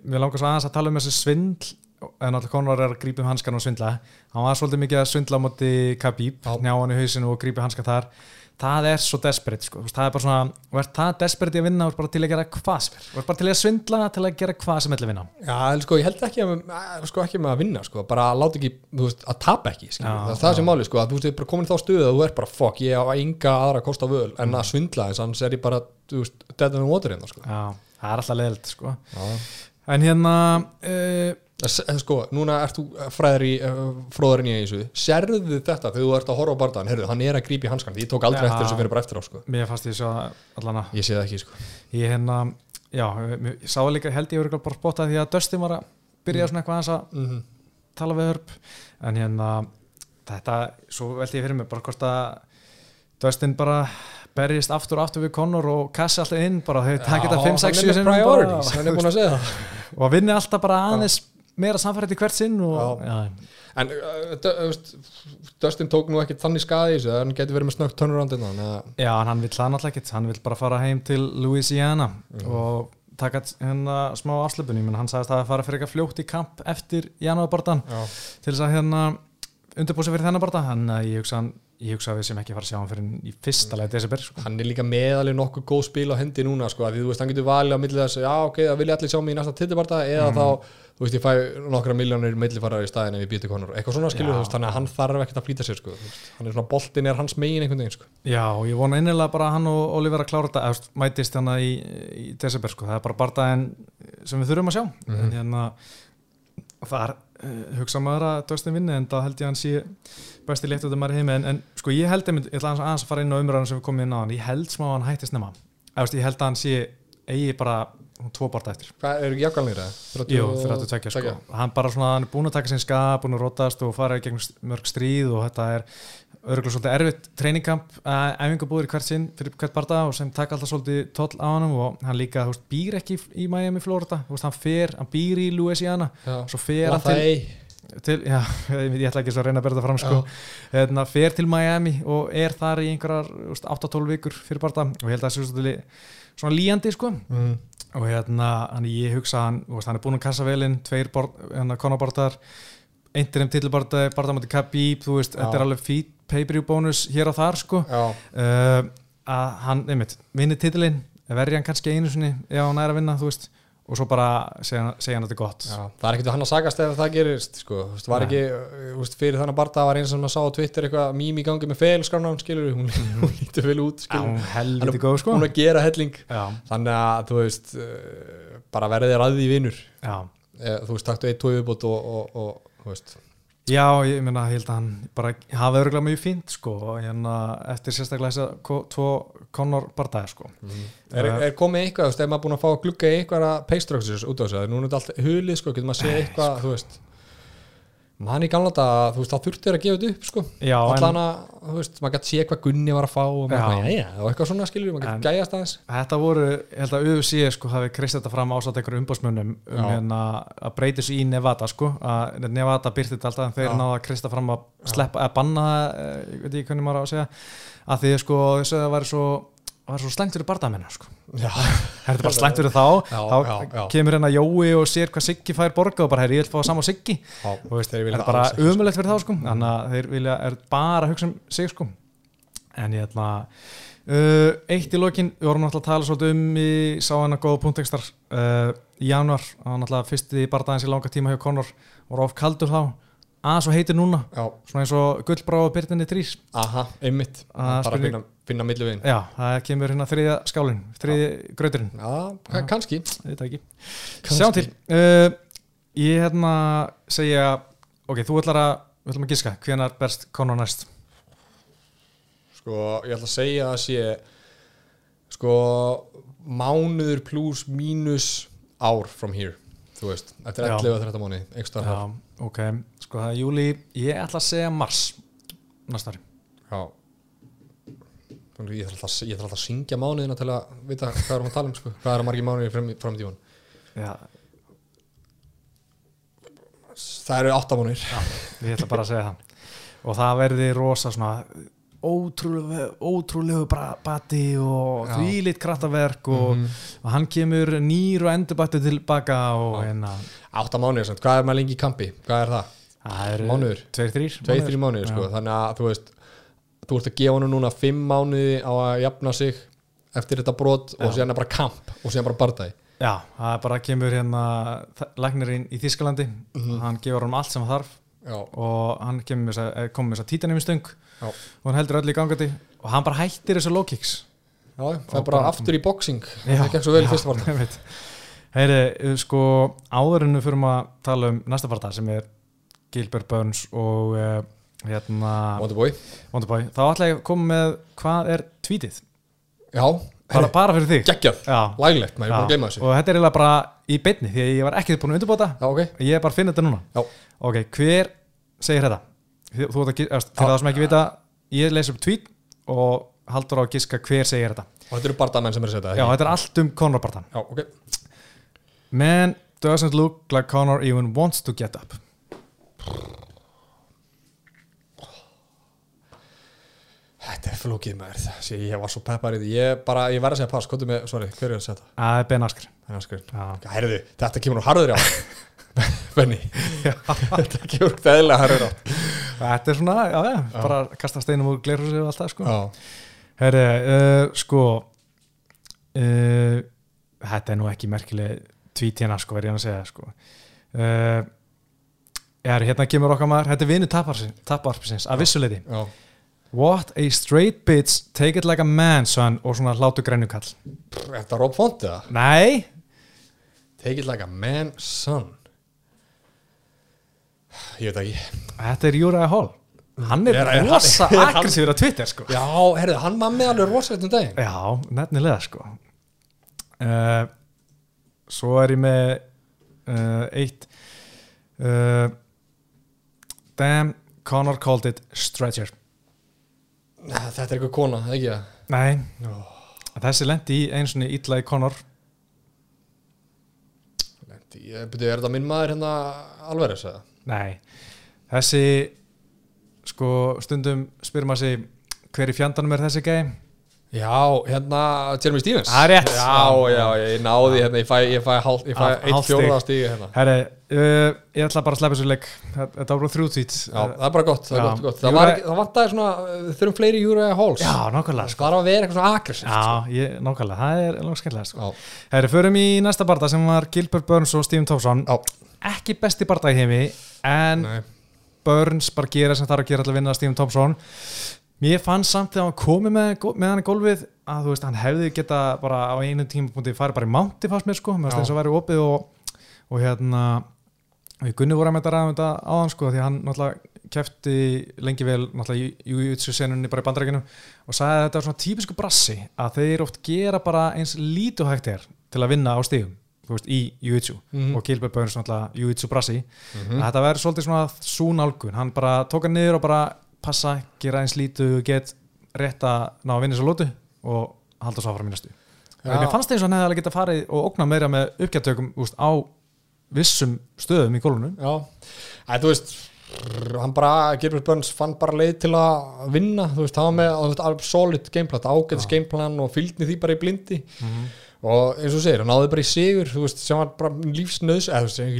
mér langar svo aðeins að tala um þessi svindl en alltaf Conor er að grípa um hanskan og svindla hann var svolítið mikið að svindla á móti Khabib, Já. njá hann í hausinu og grípa hanskan þar það er svo desperate sko. Það er bara svona, og er það desperate í að vinna og er bara til að gera hvað sem er, og er bara til að svindla til að gera hvað sem er til að vinna Já, en sko, ég held ekki að, að- sko, ekki að vinna sko, bara að láta ekki, þú veist, að tapa ekki skilur. Já, það er það sem máli, sko, að þú veist, ég er bara komin þá stöðu að þú er bara, fuck, ég á enga aðra kost á völ en að svindla þess, annars er ég bara, þú veist, dead in the water hérna, sko. Já, það er alltaf leðilt sko. Já. en hérna uh, en Sko, núna ert þú fræður í uh, fróðurinn í þessu, sérðu þetta þegar þú ert að horfa á barðan, heyrðu, hann er að grípa í hanskan ég tók aldrei Já. eftir þessu fyrir bara eftir á, sko. Mér fannst ég svo allana ég sé það ekki, sko. Ég hérna, já, ég sá líka held ég örugglega bara spotta því að Dustin var að byrja svona eitthvað aðeins að mm tala við hörp. En hérna þetta, svo veldi ég fyrir mig bara hvort að Dustin bara berjist aftur og aftur við Conor og kassi alltaf inn bara þau takit þetta 5, 6, 7 hann með priorities, hann búin að segja það. Og vinni alltaf bara aðeins meira samfært í hvert sinn og, Já. já. En uh, Dustin tók nú ekkit þannig skadi í þessu, hann getur verið með snögt turnaround innan, eða- já, hann vill það náttúrulega ekkert hann vill bara fara heim til Louisiana og taka hérna smá afslöpunni, menn hann sagðist að það fara fyrir eitthvað fljótt í kamp eftir janúarbortan Já. til þess að hérna undirbúið sér fyrir þennan barða þannig að ég hugsa, hann, ég hugsa að við sem ekki fara að sjá hann fyrir í fyrsta leið desember sko. hann er líka meðalið nokkuð góð spil á hendi núna sko, að því þú veist, hann getur valið á milli þess já, ok, það vilja allir sjá mig í næsta tittibarta eða Mhm. þá, þú veist, ég fæ nokkra miljónir millifarar í staðin ef ég býti konur. Eitthvað svona skilur, þú veist, þannig að hann þarf ekkert að flýta sér sko, hann er svona, boltin er hans megin einhvern veginn, sko, Já, ég vona innilega bara að hann og Oliver að klára þetta eða, mætist hann í, í desember sko. það er bara barðaðin sem við þurfum að sjá. Mhm. en hérna það er uh, hugsa maður að Dustin vinni en það held ég að hann sé besti létt út af maður heimi. En, en sko ég held einmitt, ég ætla aðeins að fara inn á umræðan sem við komum inn á hann, ég held smá að hann hætti snemma. Ég held að hann sé eigi bara tvo barða eftir. Hvað, eru það? Jú, 32 sko. hann bara svona, hann er búin að taka sinn skap búin að rótast og fara í gegnum mörg stríð og þetta er örgulega svolítið erfitt treyningamp, æfingabúður í hvert sinn fyrir hvert barða og sem taka alltaf svolítið toll á hann og hann líka, þú veist, býr ekki í Miami, Florida, þú veist, hann fer hann býr í Louisiana, Já, svo fer og hann til, ei til já, ég, ætla ekki að reyna að berða fram sko, hérna, fer til Miami og er þar í einhverjar þú veist, 8-12 vikur fyrir barða og ég held að það sé svolítið svona líjandi sko mm. og hérna, hann ég hugsa hann, veist, hann er búinn að kassa velinn, tveir hérna, konabartar eindir um titilbarta, barta moti Khabib þú veist, Já. þetta er alveg fít pay-per-view bónus hér og þar sko uh, að hann, einmitt, vinni titilinn verði hann kannski einu sinni ef hann er að vinna, þú veist, og svo bara segja, segja hann að þetta er gott. Já, það er ekkert við hann að sagast ef það gerist, sko, þú veist, var ekki veist, fyrir þannig barta var eins sem maður sá á Twitter eitthvað mím í gangi með felskrána skilur, hún, hún lítur vel út skilur, hún er góð sko. hún að gera helling. Já, þannig að þú veist uh, bara verðið að því vinnur eh, þú veist, taktu eitt, tói viðbútt og, og, og þú veist, Já, ég meina, ég held að hann bara hafa örgulega mjög fínt sko hérna eftir sérstaklega þess að tvo Conor bardaði sko. Er, er komið eitthvað, þú veist, ef maður búin að fá að glugga eitthvað paystructures út á þessu, núna er þetta allt hulið, sko, getur maður að segja eitthvað, þú veist mann í gamla þetta, þú veist, þá þurfti þér að gefa þetta upp, sko. Allan að, þú veist, maður gæti sé hvað Gunni var að fá og maður, Já. já, og eitthvað svona skilur maður gæti gæjast aðeins. Þetta voru, ég held að UFC sko hafi krist þetta fram ásatt einhverjum umbásmönnum um hérna að breytis í Nevada sko, að Nevada byrti þetta alltaf en þeir náða að krista fram að sleppa, að banna eh, ég veit ekki hvernig maður á að segja. Að því sko þessu að það væri svo var svo slæmt fyrir bardamennar sko. Þetta er bara slæmt fyrir þá. Já, þá já, já. kemur hérna Jói og sér hvað Siggi fær borga og bara, herri, ég vil fá sama Siggi. Já, og veist, vilja er bara umulegt fyrir þá sko. Þannig að þeir vilja, bara að hugsa um sig sko. En ég ætla uh, eitt í lokin, við vorum náttúrulega að tala svolítið um í sá hennar góða punktekstar uh, í januar, það var náttúrulega fyrsti bardaðins í langa tíma hjá Conor, voru of kaldur þá aðeins og heitir núna. Já, svona eins og gullbráða byrtinni trís. Aha, einmitt. Bara spurning- finna, finna millu veginn já, það kemur hérna þriðja skálin þriðja gröturinn, já, ka- kannski. Sjáum til. Uh, Ég hérna segja Ok, þú ætlar að, við ætlum að giska Hvenær berst Conor næst? sko, ég ætla að segja að sé sko mánuður pluss mínus ár from here þú veist, eftir Já. 11 og 13 mánuði einhverstaðar þar. Já, ok Sko það er júli, ég ætla að segja mars Næstari já. Ég ætla alltaf, ég ætla alltaf að syngja mánuðina til að vita hvað erum að tala um sko. hvað eru margir mánuðir fram, fram í tíman Já, það eru 8 mánuðir. Ég ætla bara að segja það. Og það verði rosa svona ótrúlegu, ótrúlegu bati og Já. þvílitt krattaverk og, Mhm. og hann kemur nýr og endurbætti tilbaka og Já. hérna 8 mánuðir, samt. hvað er maður lengi í kampi hvað er það? það Mánuður? Tveir, þrýr 2-3 mánuðir sko. Þannig að þú veist þú ert að gefa hann núna 5 mánuði á að jafna sig eftir þetta brot og Já. síðan er bara kamp og síðan bara bardagi Já, það bara kemur hérna læknirinn í Þískalandi Mhm. hann gefur hann allt sem hann þarf já, og hann með kom með þessa títanum stöng Já. og hann heldur öll í gangandi. Og hann bara hættir þessu low kicks. Já, það er Og bara aftur í boxing. Það gekk svo vel í fyrsta veit. Heyri, sko áður en við fyrir að tala um næsta parta sem er Gilbert Burns og uh, hérna Wonderboy. Wonderboy, þá ætla ég að koma með hvað er tweetið, já, bara, bara fyrir þig. Geggjað, Já, laglegt, maður er búin að gleyma þessu. Og þetta er eiginlega bara í beinni því að ég var ekki búin að undirbóta já, ok, ég er bara að finna þetta núna. Já, Ok, hver segir þetta? Þú ert að, það sem ekki vita ég les upp tweet og haldur á að giska hver segir þetta. Og þetta eru bardamenn sem er að setja Já, þetta er allt um Conor Bartan já, ok, Man doesn't look like Conor even wants to get up. Þetta er flókið maður. Sér, ég var svo peppar í því, ég bara, ég verð að segja pass, hvað er með, sorry, hver er að setja? Það er Ben Askren. Aðskriðin Já, Herðu, þetta kemur nú harður á Benny. Þetta kemur gæðilega harður á Þetta er svona, já, já, bara kasta steinum úr glerhúsi og allt það, sko. Já, Herri, uh, sko uh, Þetta er nú ekki merkileg tvítjana, sko, verð ég að segja, sko. Uh, Er, hérna kemur okkar maður, þetta er vinu taparpisins, af vissuleiti já. What a straight bitch, take it like a man, son og svona hlátu grænukall Þetta er Rob Font eða? Nei, Take it like a man son Ég veit ekki. Þetta er Júraði Hall. Hann er Er- er- rosa hann- aggressífur á Twitter, sko. Já, herðu, hann var með alveg rosalegt um daginn. Já, nefnilega sko. Uh, Svo er ég með uh, eitt uh, Damn, Connor called it stretcher. Þetta er eitthvað kona, ekki það? Nei, þessi lendi í eins og illa í Connor. Lendi, ég byrju, er þetta minn maður hérna alveg þess að? Nei, þessi sko stundum spyrir maður sig hver í fjandanum er þessi gæi Já, hérna Jeremy Stevens. Það er rétt. Já, já, ég náði hérna, ég fæ, ég fæ, hálf, ég fæ eitt stig. fjóra stígi hérna. Herri, uh, ég ætla bara að sleppa þessu leik. Þetta var bara þrjú tvít Já, það er bara gott, það er gott, gott. Það, var ekki, það vantaði svona, uh, þurfum fleiri Júra Halls. Já, nákvæmlega sko. Það var að vera eitthvað svona aggressíft Já, ég, nákvæmlega, það er langt skemmtilega sko. Herri, förum í næsta barda sem var Gilbert Burns og Stephen Thompson. Já, Ekki besti barda í heimi En nei. Burns bara gera sem þarf að gera að vinna Stephen Thompson. Mér fann samt þegar hann komið með, með hann í gólfið að þú veist, hann hefði geta bara á einu tímapunkti farið bara í mánti fannst mér sko, mér finnst eins og væri opið og, og hérna við Gunni vorum að þetta ræðum þetta á hann sko því að hann náttúrulega kefti lengi vel náttúrulega í Jújutsu senunni bara í bandrækinu og sagði að þetta var svona típisku brassi að þeir oft gera bara eins lítið og hægt er til að vinna á stigum. þú veist, í Jújutsu Mhm. og Gilbert Burns náttúrulega Jújutsu brassi að þetta verður svolítið svona súnálgun hann bara tók hann niður og bara passa, gera eins og get rétt að ná að vinna svo lótu og halda svo áfram í næstu. Mér fannst eins og hann hefði alveg geta farið og ógna meira með uppgjartökum úst, á vissum stöðum í gólunum. Já, Æ, þú veist hann bara, Gilbert Burns fann bara leið til að vinna, þú veist, hann var með solid gameplan, ágætis gameplan og fylgni því bara í blindi og eins og segir, hann náði bara í sigur veist, sem var bara lífsnöðs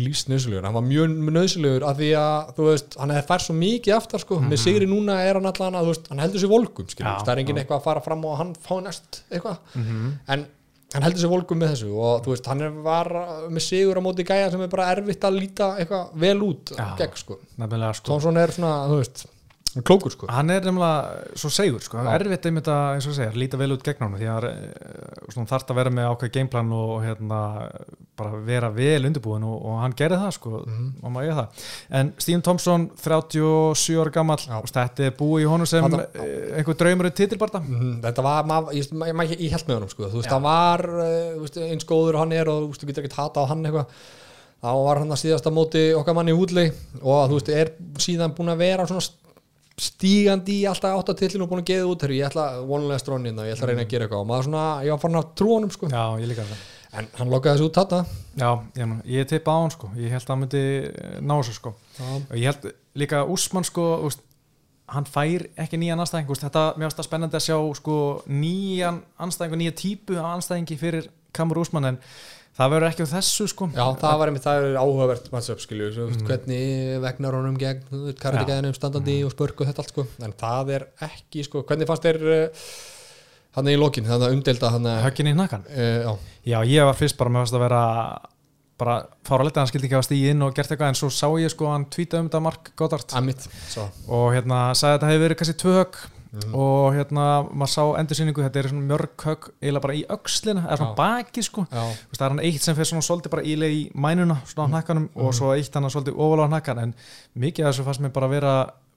lífsnöðsulegur, hann var mjög nöðsulegur af því að, veist, hann hefði fært svo mikið aftar sko, með sigri núna er hann allan að veist, hann heldur sér skilur, Já, það er enginn já. eitthvað að fara fram og hann fá næst eitthvað, en hann heldur sér volgum með þessu og veist, hann var með sigur á móti gæja sem er bara erfitt að líta eitthvað vel út Já. gegn sko. Sko. Thompson er svona, þú veist, klókur sko. Hann er nefnilega svo segur sko, Já. erfitt einmitt að, eins og segja, líta vel út gegn hann því að uh, þarf að vera með ákveð gameplan og hérna, bara vera vel undirbúin og, og hann gerði það sko, Mhm. og maður eiga það. En Stephen Thompson, 37 ára gammal og þetta er búið í honum sem Þarna- uh, einhver draumur í titilbarta Mhm, Þetta var, maður, ég, maður, ég held með honum sko, þú veist, hann var uh, eins góður hann er og þú veist, þú getur ekki hata á hann eitthvað. Þá var hann að síðasta móti okkar manni útlei og þú veist, er síðan búin að vera svona stígandi í alltaf áttatillinu og búin að geða út. Þegar ég ætla vonulega strónin og ég ætla að reyna að gera eitthvað. Og maður svona, ég var farin að trú honum sko. Já, ég líka það. En hann lokkaði þessu út þarna. Já, ég, ég tippa á hann sko, ég held að hann myndi eh, ná þessu sko. Og ég held líka Úsmann sko úst, hann fær ekki nýjan anstæðing úst, þetta, finnst það spennandi að sjá sko nýjan anstæðing og nýja típu af anstæðingi fyrir Kamur Úsmann en það verður ekki á þessu sko. Já, það var einmitt, það er áhugavert matchup, skilju, mm. hvernig vegnar honum gegn, kardigeðinum standandi og spörk og þetta allt, sko, en það er ekki, sko, hvernig fannst þér uh, hann í lokin, þannig að umdelda hann að, höggin í hnakkan uh, já, já, ég var fyrst bara með að vera bara fára að hann skildi ekki að stíði inn og gert eitthvað en svo sá ég sko hann tvíta um þetta Mark Goddard. Amitt, svo, og hérna sagði að þetta hefði verið kannski tvö högg og hérna maður sá endursýningu þetta er svona mörg högg eiginlega bara í öxlina eða svona baki sko. Veist, það er hann eitt sem fyrir svona svolítið bara ílega í mænuna svona á hnakkanum og svo eitt hann svolítið ofalega á hnakkan en mikið af þessu fannst mér bara vera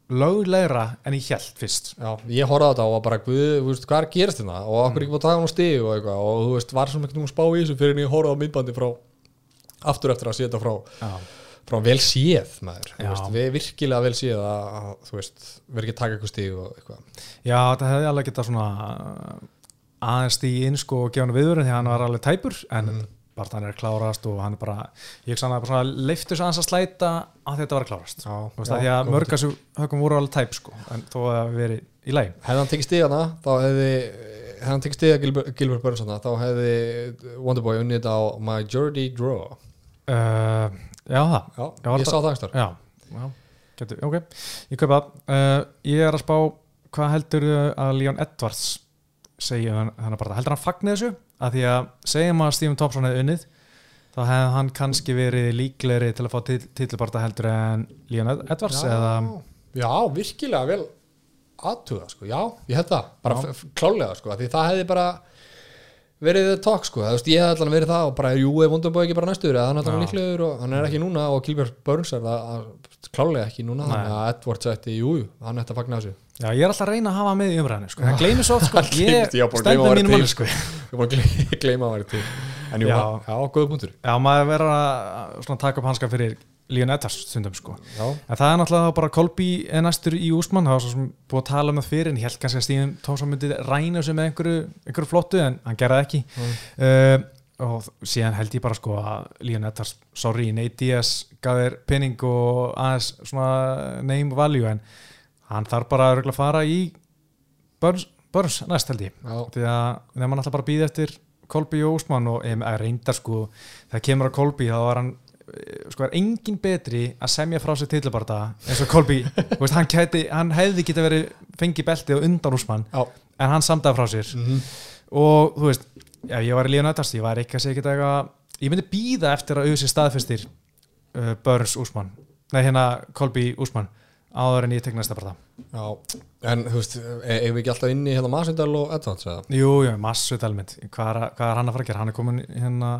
löglegra en ég held fyrst. Já, ég horfði á þetta og var bara, þú veist, hvað er að gerast þetta? Og okkur ekki búið að taka hann á stig og eitthvað. Og þú veist, var ekkert um að spá í þessu fyrir en ég horfði á myndbandi frá, aftur eftir að setja frá. Já, frá vel séð maður, veist, við virkilega vel séð að, að þú veist, verður ekki að taka eitthvað stig og eitthvað. Já þetta hefði alveg getað svona uh, aðeins í inn sko og gefa hann viðurinn því að hann var alveg tæpur en mm. bara hann er klárast og hann er bara ég hann er bara svona leiftur aðeins að slæta að þetta var að klárast. Já, veist, já, að því að góð mörg þessu högum voru alveg tæp sko en þó að það hafi verið í læg hefði hann tekið stigana þá hefði hefði hann tekið stiga Gilbert, Gilbert Burns þarna, þá hefði Wonderboy unnið á Majority Draw. Uh, Já það. Já, Já, ég sá það einhver Já, já. getur, ok, ég kaupa það. Uh, ég er að spá, hvað heldur að Leon Edwards segja hann, hann bara, heldur hann fagni þessu? Að því að segjum að Stephen Thompson hefði unnið þá hefði hann kannski verið líklegri til að fá titilbarta heldur en Leon Edwards já, eða já, virkilega vel aðtuga, sko, já, ég hef það. Bara klálega, sko, því það hefði bara verið tók, sko, það veist, ég hef allan verið það og bara, jú, er Wonderboy ekki bara næstur eða hann er Já. líklegur og hann er ekki núna og Gilbert Burns er það að- klálega ekki núna, þannig að Edwards ætti, jú, jú, hann ætti að fagna þessu Já, ég er alltaf að reyna að hafa hann með í umræðinu sko. það gleymir svo sko. Hann ég stend með vera mínu til. máli sko. ég að gleyma, að vera til en jú, Já. góða punktur Já, maður verður að taka upp hanska fyrir Leon Edwards stundum sko. já, en það er náttúrulega bara Kolby næstur í Úsmann, það var svo sem búið að tala um það fyrir en ég held kannski að Stíðin Tómsson myndi ræna þessu með einhverju, einhverju flottu en hann gerði það ekki. Uh, og síðan held ég bara sko að Leon Edwards, sorry, Nate Diaz gaf þér penning og aðeins svona name value en hann þarf bara að fara í Burns, Burns næst held ég. Því að þegar mann alltaf bara býði eftir Kolby og Úsmann og em, að reyndar sko þegar kemur að Kolby þá var hann eh, sko er engin betri að semja frá sér tillabarta eins og Kolby hann, hann hefði geta verið fengið belti og undan Úsmann en hann samdaði frá sér. Mhm, og þú veist, ef ég var í líðan öttast ég var ekki að segja eitthvað ég myndi býða eftir að auðvitað staðfestir uh, Burns Úsmann nei hérna Kolby Úsmann áður en ég tek næsta bara það en þú veist, eigum við ekki alltaf inni hérna Masendal og Edwards eða? Jú, jú, hvað, er- hvað er hann að fara að gera? Hann er komin hérna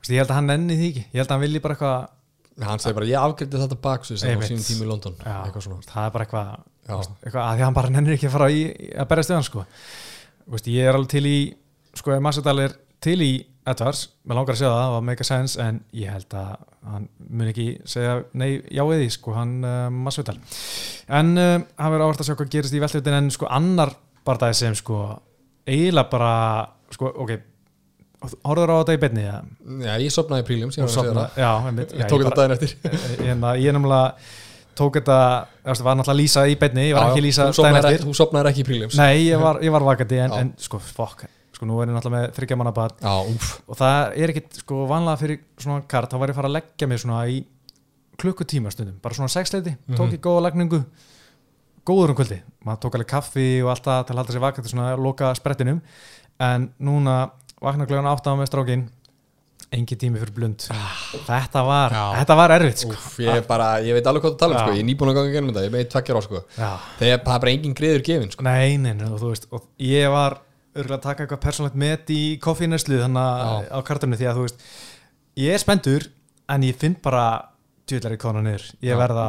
þú veist, ég held að hann nenni því ekki. Ég held að hann vilji bara eitthvað hann segir bara, ég afgriði þetta baksus á Einmitt. sínum tími í London. Já, það er bara eitthvað, eitthvað að því að hann bara nennir ekki að fara í, að berja stöðan sko. Þú veist, ég er alveg til í sko, Massadal er til í Edwards, mér langar að segja það, það var make a sense en ég held að hann mun ekki segja nei, já eða því, sko, hann uh, Massadal en uh, hann verður áherslu að sjá hvað gerist í veltlutin en sko annar bardagi sem sko eiginlega bara sko, ok, horfður á þetta í beinni já, ég sopnaði príljum Og sofna, já, einmitt, ég tók þetta daginn eftir. Hérna, ég nefnilega tók þetta, veist, var náttúrulega lýsa í beinni ég var Já, ekki lýsa daginn eftir. þú sopnaðir ekki í príljum. Nei, ég var, ég var vakandi en, en sko, fokk, sko, nú er ég náttúrulega með þryggja manna bad já, úf, og það er ekkit, sko, vanlega fyrir svona kart, þá var ég að fara að leggja mig svona í klukkutíma stundum, bara svona sexleiti tók ég góða lagningu góður um kvöldi, maður tók alveg kaffi og allt það til að halda sér vakandi svona loka sprettinum. En núna vakna kljóðan átt á með strákin engin tími fyrir blund. Þetta var, þetta var erfitt sko. úf ég, er bara, ég veit alveg hvað þú tala um sko. ég er nýbúin að ganga gennum þetta, ég er með tvekkjar á sko. Það er bara engin griður gefin sko. Nei, nei, nei, og þú veist og ég var örgulega að taka eitthvað persónlegt met í koffíneslu þannig á kartunni því að þú veist ég er spendur en ég finn bara djúðlega í kona niður. Ég verða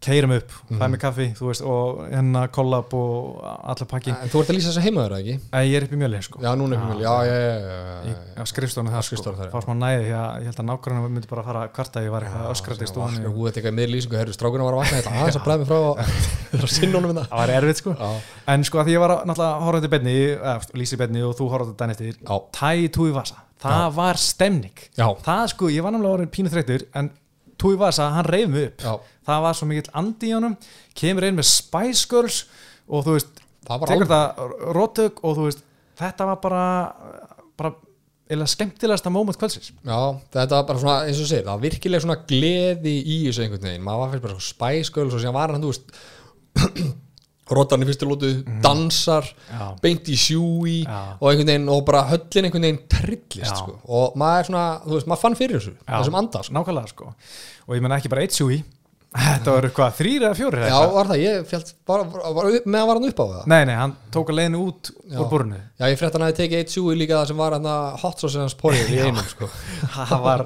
keirum upp, mm Mhm. fæ mig kaffi veist, og hennar kollab og allar pakki. En þú ert að lýsa þess að heima þeirra ekki? Ég er upp í mjöli sko. já, núna er fyrir já, já, já, já, Í, já, skrifstofinu það sko, fá smá næði því að ég held að nákvæmlega myndi bara fara að kvarta ef ég var eitthvað öskrandi í Vakna, Þú veit eitthvað með lýsingu, herru, strákunum var að vakna þetta aðeins að bræða mig frá þetta það var erfitt sko. En sko að því ég var að náttúrulega þú horfa Túi Vasa, hann reyf mig upp. Já. það var svo mikill andi í honum kemur inn með Spice Girls og þú veist, Það tekur það rótök og þú veist, þetta var bara bara, eða skemmtilegasta moment kvöldsins. Já, þetta var bara svona, eins og segir, það var virkilega svona gleði í þessu einhvern veginn. Maður var fyrir bara svona Spice Girls og síðan var hann, þú veist Róttan í fyrstu lótu, dansar Já. beint í sjúi Já. og einhvern veginn, og bara höllin einhvern veginn trillist, Já. sko, og maður er svona þú veist, maður fann fyrir þessu, þessum anda sko. nákvæmlega sko. Og ég menna ekki bara eitt sjúi. Þetta var hvað, þrýr eða fjórir Já, var það, ég fjall, var, var, var, upp- meðan var hann upp á það? Nei, nei, hann tók að leiðinu út Já. úr borinu Já, ég frétt hann að tekið eitt sjúi líka það sem var hann að hot sauce hans porið í einum, sko. Það var,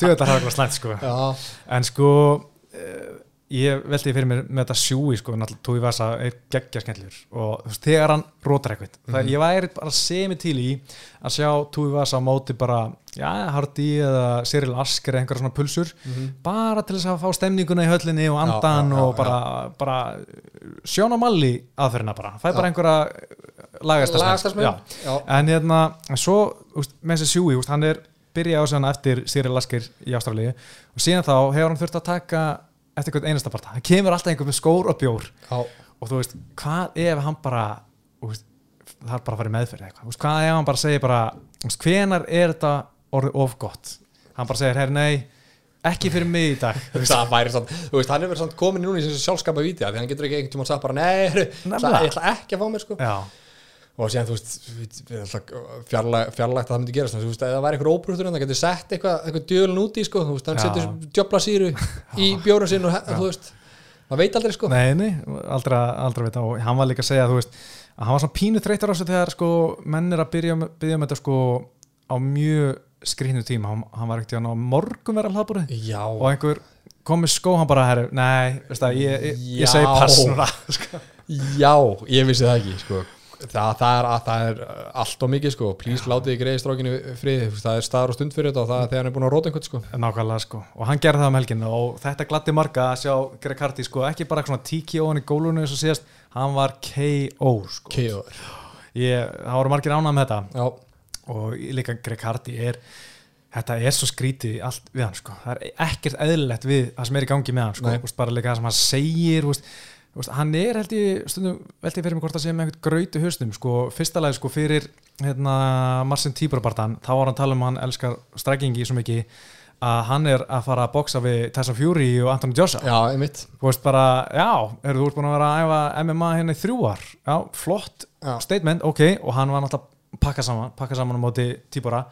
tjóðar það var slæmt sko. Já, en sko uh, ég veldi fyrir mér með þetta sjúi sko, náttúrulega Tói Vasa er geggja skemmtlur og þú veist, þegar hann rótar eitthvað Mhm. það ég væri bara semi til í að sjá Tói Vasa á móti bara já, Hardy eða Cyril Asker eða einhverja svona pulsur, bara til þess að fá stemninguna í höllinni og andan Mhm. já, já, og bara, bara sjóna malli aðferðina bara, fæ bara einhverja Já. já. en hérna, svo úst, með þessi sjúi, hann er byrjað á sig hann eftir Cyril Asker í Ástralíu og síðan þá hefur hann þurft að taka eftir einhvern einasta parta, hann kemur alltaf einhvern með skór og bjór. Já, og þú veist, hvað ef hann bara úst, það er bara að fara í meðferð eða eitthvað, úst, hvað ef hann bara segir bara úst, hvenar er þetta orðið of gott? Hann bara segir, herri nei ekki fyrir mig í dag. Veist, það væri samt, þú veist, hann er verið samt komin núna í þessu sjálfskapa víti því hann getur ekki einhvern tímann sagt bara nei, ég ætla ekki að fá mér sko. Já, og síðan, þú veist, fjarlægt að það myndi gerast, en þú veist, ef það væri eitthvað óbrúttur en það getur sett eitthvað, eitthvað djöðlun út í sko, þú veist, hann setur djöfla síru í bjóra he- þú veist maður veit aldrei sko. Nei, nei, aldrei, aldrei veit og hann var líka að segja, þú veist að hann var svona pínu þreytar á þessu þegar sko menn er að byrja, byrja með þetta sko á mjög skrýnum tíma. Hann, hann var ekkert í hann á morgun vera hlaðbúrið Já, og einhver kom með skó hann bara, herru, nei, veist það, ég, ég, ég sko. já, ég vissi það ekki sko Það, það, er, það er allt og mikið sko. Please látið í greiði strókinu frið Það er staður og stund fyrir þetta og það er þegar hann er búin að róta einhvern sko. Nákvæmlega sko, og hann gerði það um helgin og þetta gladdi marga að sjá Greg Hardy sko, ekki bara svona TKO hann í gólunum eins og síðast, hann var KO sko, KO ég, það voru margir ánað með þetta. Já, og líka Greg Hardy er þetta er svo skrítið allt við hann sko. það er ekkert eðlilegt við það sem er í gangi með hann sko. Úst, bara líka það sem hann segir úst, úst, hann er held ég stundum veltið fyrir mig hvort það sé með einhvern grötu höstum sko. fyrsta lagi sko, fyrir hérna, Marcin Tíbarabartan þá var hann að tala um að hann elskar strækingi svo mikið að hann er að fara að boksa við Tessa Fury og Anthony Joshua já, einmitt þú veist bara, já, eru þú ert búin að vera að æfa MMA hérna í þrjú ár já, flott Já. statement, ok og hann var náttúrulega að pakka saman pakka saman á móti tíbora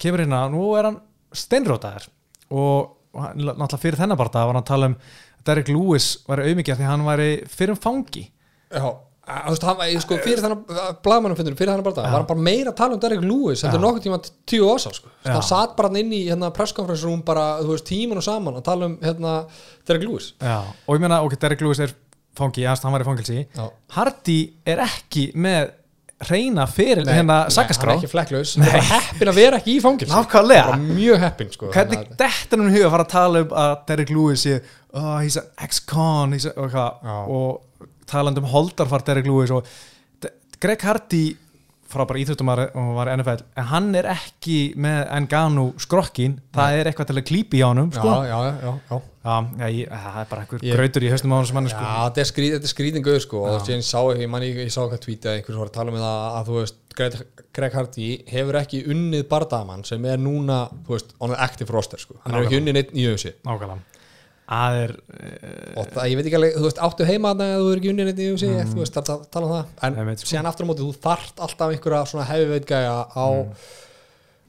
kemur hérna, nú er hann steinrótaður og, og hann, náttúrulega fyrir þennan bara var hann að tala um Derek Lewis væri auðmikið því hann væri fyrir fangi Já, að, þú veist, hann, var- sko, fyrir þannig blaðmannum finnur, fyrir þannig bara það, var bara meira að tala um Derek Lewis heldur Já. nokkuð tíma tíu ása, sko hann satt bara inn í hérna presskonferensrúm bara, þú veist, tíman og saman að tala um hérna Derek Lewis já. og ég meina, ok, Derek Lewis er fangi, hann var í fangilsi. Hardy er ekki með reyna fyrir hérna hann sakaskrá er ekki fleklaus, hann er bara heppin að vera ekki í fangils Nákvæmlega. bara mjög heppin, sko. Hvernig dettur hann í huga að fara að tala um að Derek Lewis sé oh, he's an ex-con og, og talandi um holdarfar Derek Lewis og Greg Hardy frábær íþjóttumar og var NFL en hann er ekki með Enganu skrokkin, það er eitthvað til að klípi í ánum sko. já, já, já, já Já, já, ég, það er bara einhver Ég- grautur í haustum á sem hann er Já, sko. þetta er, er skrýðingu sko, og síðan sá ég, ég, man, ég, ég sá eitthvað tweet að einhvers var að tala um það að þú veist Greg, Greg Hardy hefur ekki unnið bardamann sem er núna þú veist, on the active roster sko. hann hefur ekki unnið neitt í öfsi nákvæmlega. Það er, eh, og það, ég veit ekki alveg, þú veist, áttu heima þarna eða þú er ekki unnið neitt í öfsi, þú veist, það, það, tala um það. En sko. síðan aftur á móti, þú þarft alltaf einhverja svona heavyweight gæja á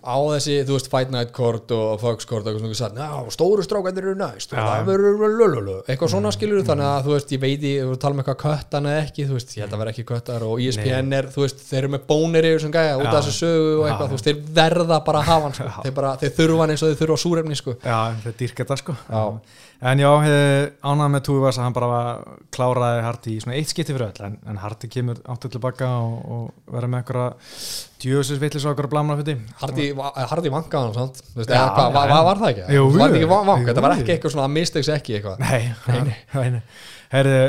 á þessi, þú veist, Fight Night Court og Fox Court og eitthvað svona stóru strákandir eru næst það verður eitthvað svona skilur þannig að, þú veist, ég veit ég, tala um eitthvað köttan eða ekki, þú veist, ég held að vera ekki köttar og ESPN er, þú veist, þeir eru með bónir yfir sem gæja út af þessu sögu og eitthvað, þú veist, þeir verða bara að hafa hann, sko, þeir bara, þeir þurfa hann eins og þeir þurfa súrefni, sko. Já, það er dýrk þetta sko. Já. En já, ánað með Túvas að hann bara var- kláraði Hardy í svona eitt skipti fyrir öll en, en Hardy kemur áttu tilbaka og, og verður með einhverja djöfisins vitlis og einhverja blamna fyrir Hardy, Hardy vankaði hann, sant? Þú veist, eða hvað, var, var, var það ekki? Jú, var þetta jú. ekki vank, Jú, þetta var ekki eitthvað svona mistakes ekki eitthvað Nei, nei, nei, nei. Herðu,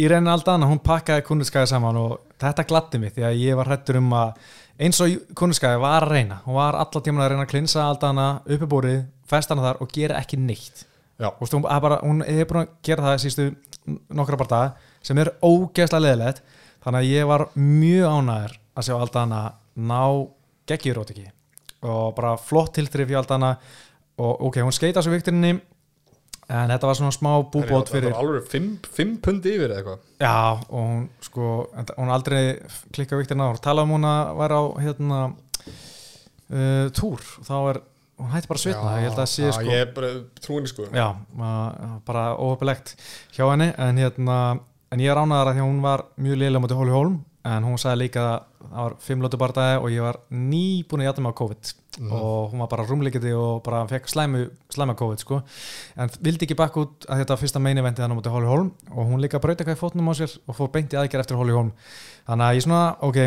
í reyni Aldana, hún pakkaði kunnuskæði saman og þetta gladdi mig því að ég var hrættur um að eins og kunnuskæði var að reyna hún var alla tíma að reyna að klinsa Aldana uppi búrið, festa hana þar og gera ekki neitt veist, hún, bara, hún er búin að gera það sístu nokkra daga sem er ógeðslega leðilegt þannig að ég var mjög ánæður að sjá Aldana ná geggjur ekki og bara flott tiltrif í Aldana og ok, hún skeita svo vikturinni en þetta var svona smá búbót fyrir Það var alveg 5 pundi yfir eða eitthvað. Já og hún sko hún aldrei klikka vikturinn á hún tala um hún að vera á hérna uh, túr. Þá er hún hætti bara að svitna ég held að það sé já, sko Ég er bara trúinni sko. Já, bara óöpilegt hjá henni en hérna en ég ánæðar að hún var mjög liðlega mútið Hóli Hólm en hún sagði líka að það var fimm lótu barndagi og ég var nýbúin að jæta mig á COVID. Og hún var bara rúmleikiti og bara fekk slæmu, slæma COVID sko. En vildi ekki bakk út að þetta fyrsta meini eventi þannig mútið Hóli Hólm og hún líka brauti eitthvað í fótnum á sér og fór beint í aðgerð eftir Hóli Hólm þannig að ég svona, ok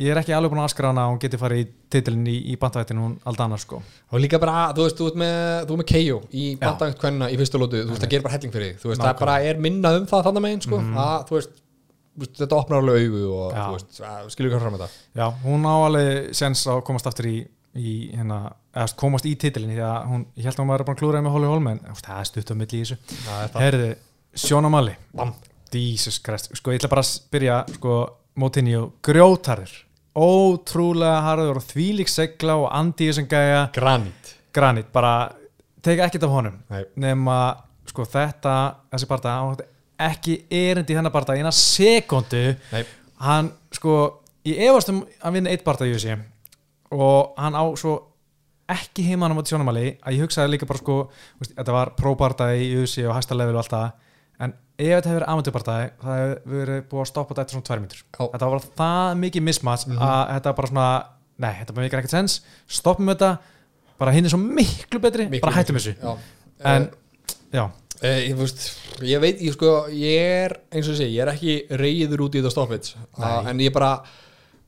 ég er ekki alveg búin að askra hana að hún geti farið í titilin í, í bandvættinu hún aldana sko Og líka bara, þú veist, þú ert með, þú ert með KO í bandagt kvenna í fyrstu lótu, þú veist, það gerir bara helling fyrir þig, þú veist, það bara er minna um það þannig megin, sko, að, þú veist, þú veist, þetta opnar alveg augu og, Já. þú veist, að, skilur hvað fram með þetta. Já, hún á alveg sens að komast aftur í, í hérna, eða komast í titilin því að hún, ég held að hún var bara að klúra með Hóli Hólm en það er stutt á milli í þessu Það er það. Herði, Sjóna Mali Bam. Jesus Christ, sko ég ætla bara að byrja sko, Motinho, grjótarður ótrúlega harður og þvílík segla og andi þessum gæja Granít. granit, bara teka ekkert af honum Nei. nema sko þetta, þessi hann átti ekki erindi í hennar barða í eina sekundu Nei. hann sko, ég efast um að vinna eitt barða í þessi og hann á svo ekki heimann á móti sjónumali að ég hugsaði líka bara sko þetta var próbardaði í USA og hæsta level og allt það en ef þetta hefur verið amatörbardaði það hefur verið búið að stoppa þetta eftir svona tvær mínútur. Já. þetta var það mikið mismatch að þetta bara svona, nei, þetta bara mikið ekkert sens. Stoppum þetta, bara hinn er svo miklu betri, Miklu, bara hættum þessu. Já. en, já, Eh, ég, veist, ég veit, ég sko ég er, eins og segi, ég er ekki reyður út í þetta stoppits Nei. en ég bara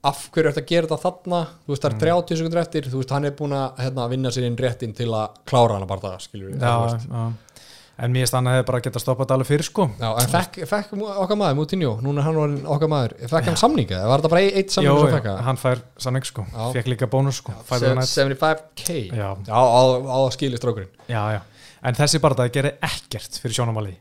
af hverju ert að gera þetta þarna? Þú veist, það Mm. er 30 sekundur eftir þú veist, hann er búin að hérna, vinna sér inn réttin til að klára skilur við já, já en mér stann að hefur bara getað stoppað þetta alveg fyrir sko. Já, en fekk, fekk okkar maður, Moutinho, núna er hann orðinn okkar maður, fekk hann samninga, var þetta bara eitt samning sem já, fekk hann? hann fær samning sko, Já. fekk líka bónus sko. Five Nights. 75k Já. á, á, á að skilja strókurinn. Já, já, en þessi bardaði gerir ekkert fyrir sjónumali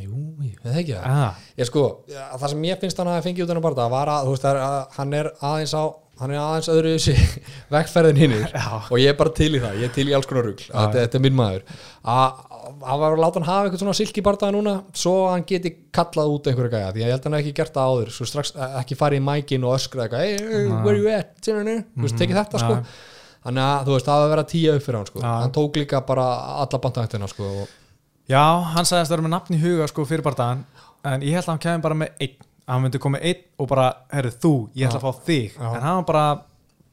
Jú, ég veit ekki? Það Ég sko, það sem ég finnst hann að fengi út hennar bara var að, þú veist, það er að hann er aðeins á hann er aðeins öðru þessi vekkferðin hinnir. Og ég er bara til í það, ég er til í alls konar rugl. Þetta, þetta er minn maður. Að var að láta hann hafa eitthvað svona silki bardaða núna svo hann geti kallað út einhverja gæja. Því að ég held að hann hef ekki gert það áður. Svo strax eh, ekki farið í mækin og öskra eitthvað hey, where you at, þú veist, tekið þetta sko. Þannig að þú veist, það var að vera tíu upp fyrir hann sko. Hann tók líka bara alla bandaktina sko já, hann sagðist að vera að hann að myndi koma einn og bara, herru þú, ég ætla að fá þig Já. en hann var bara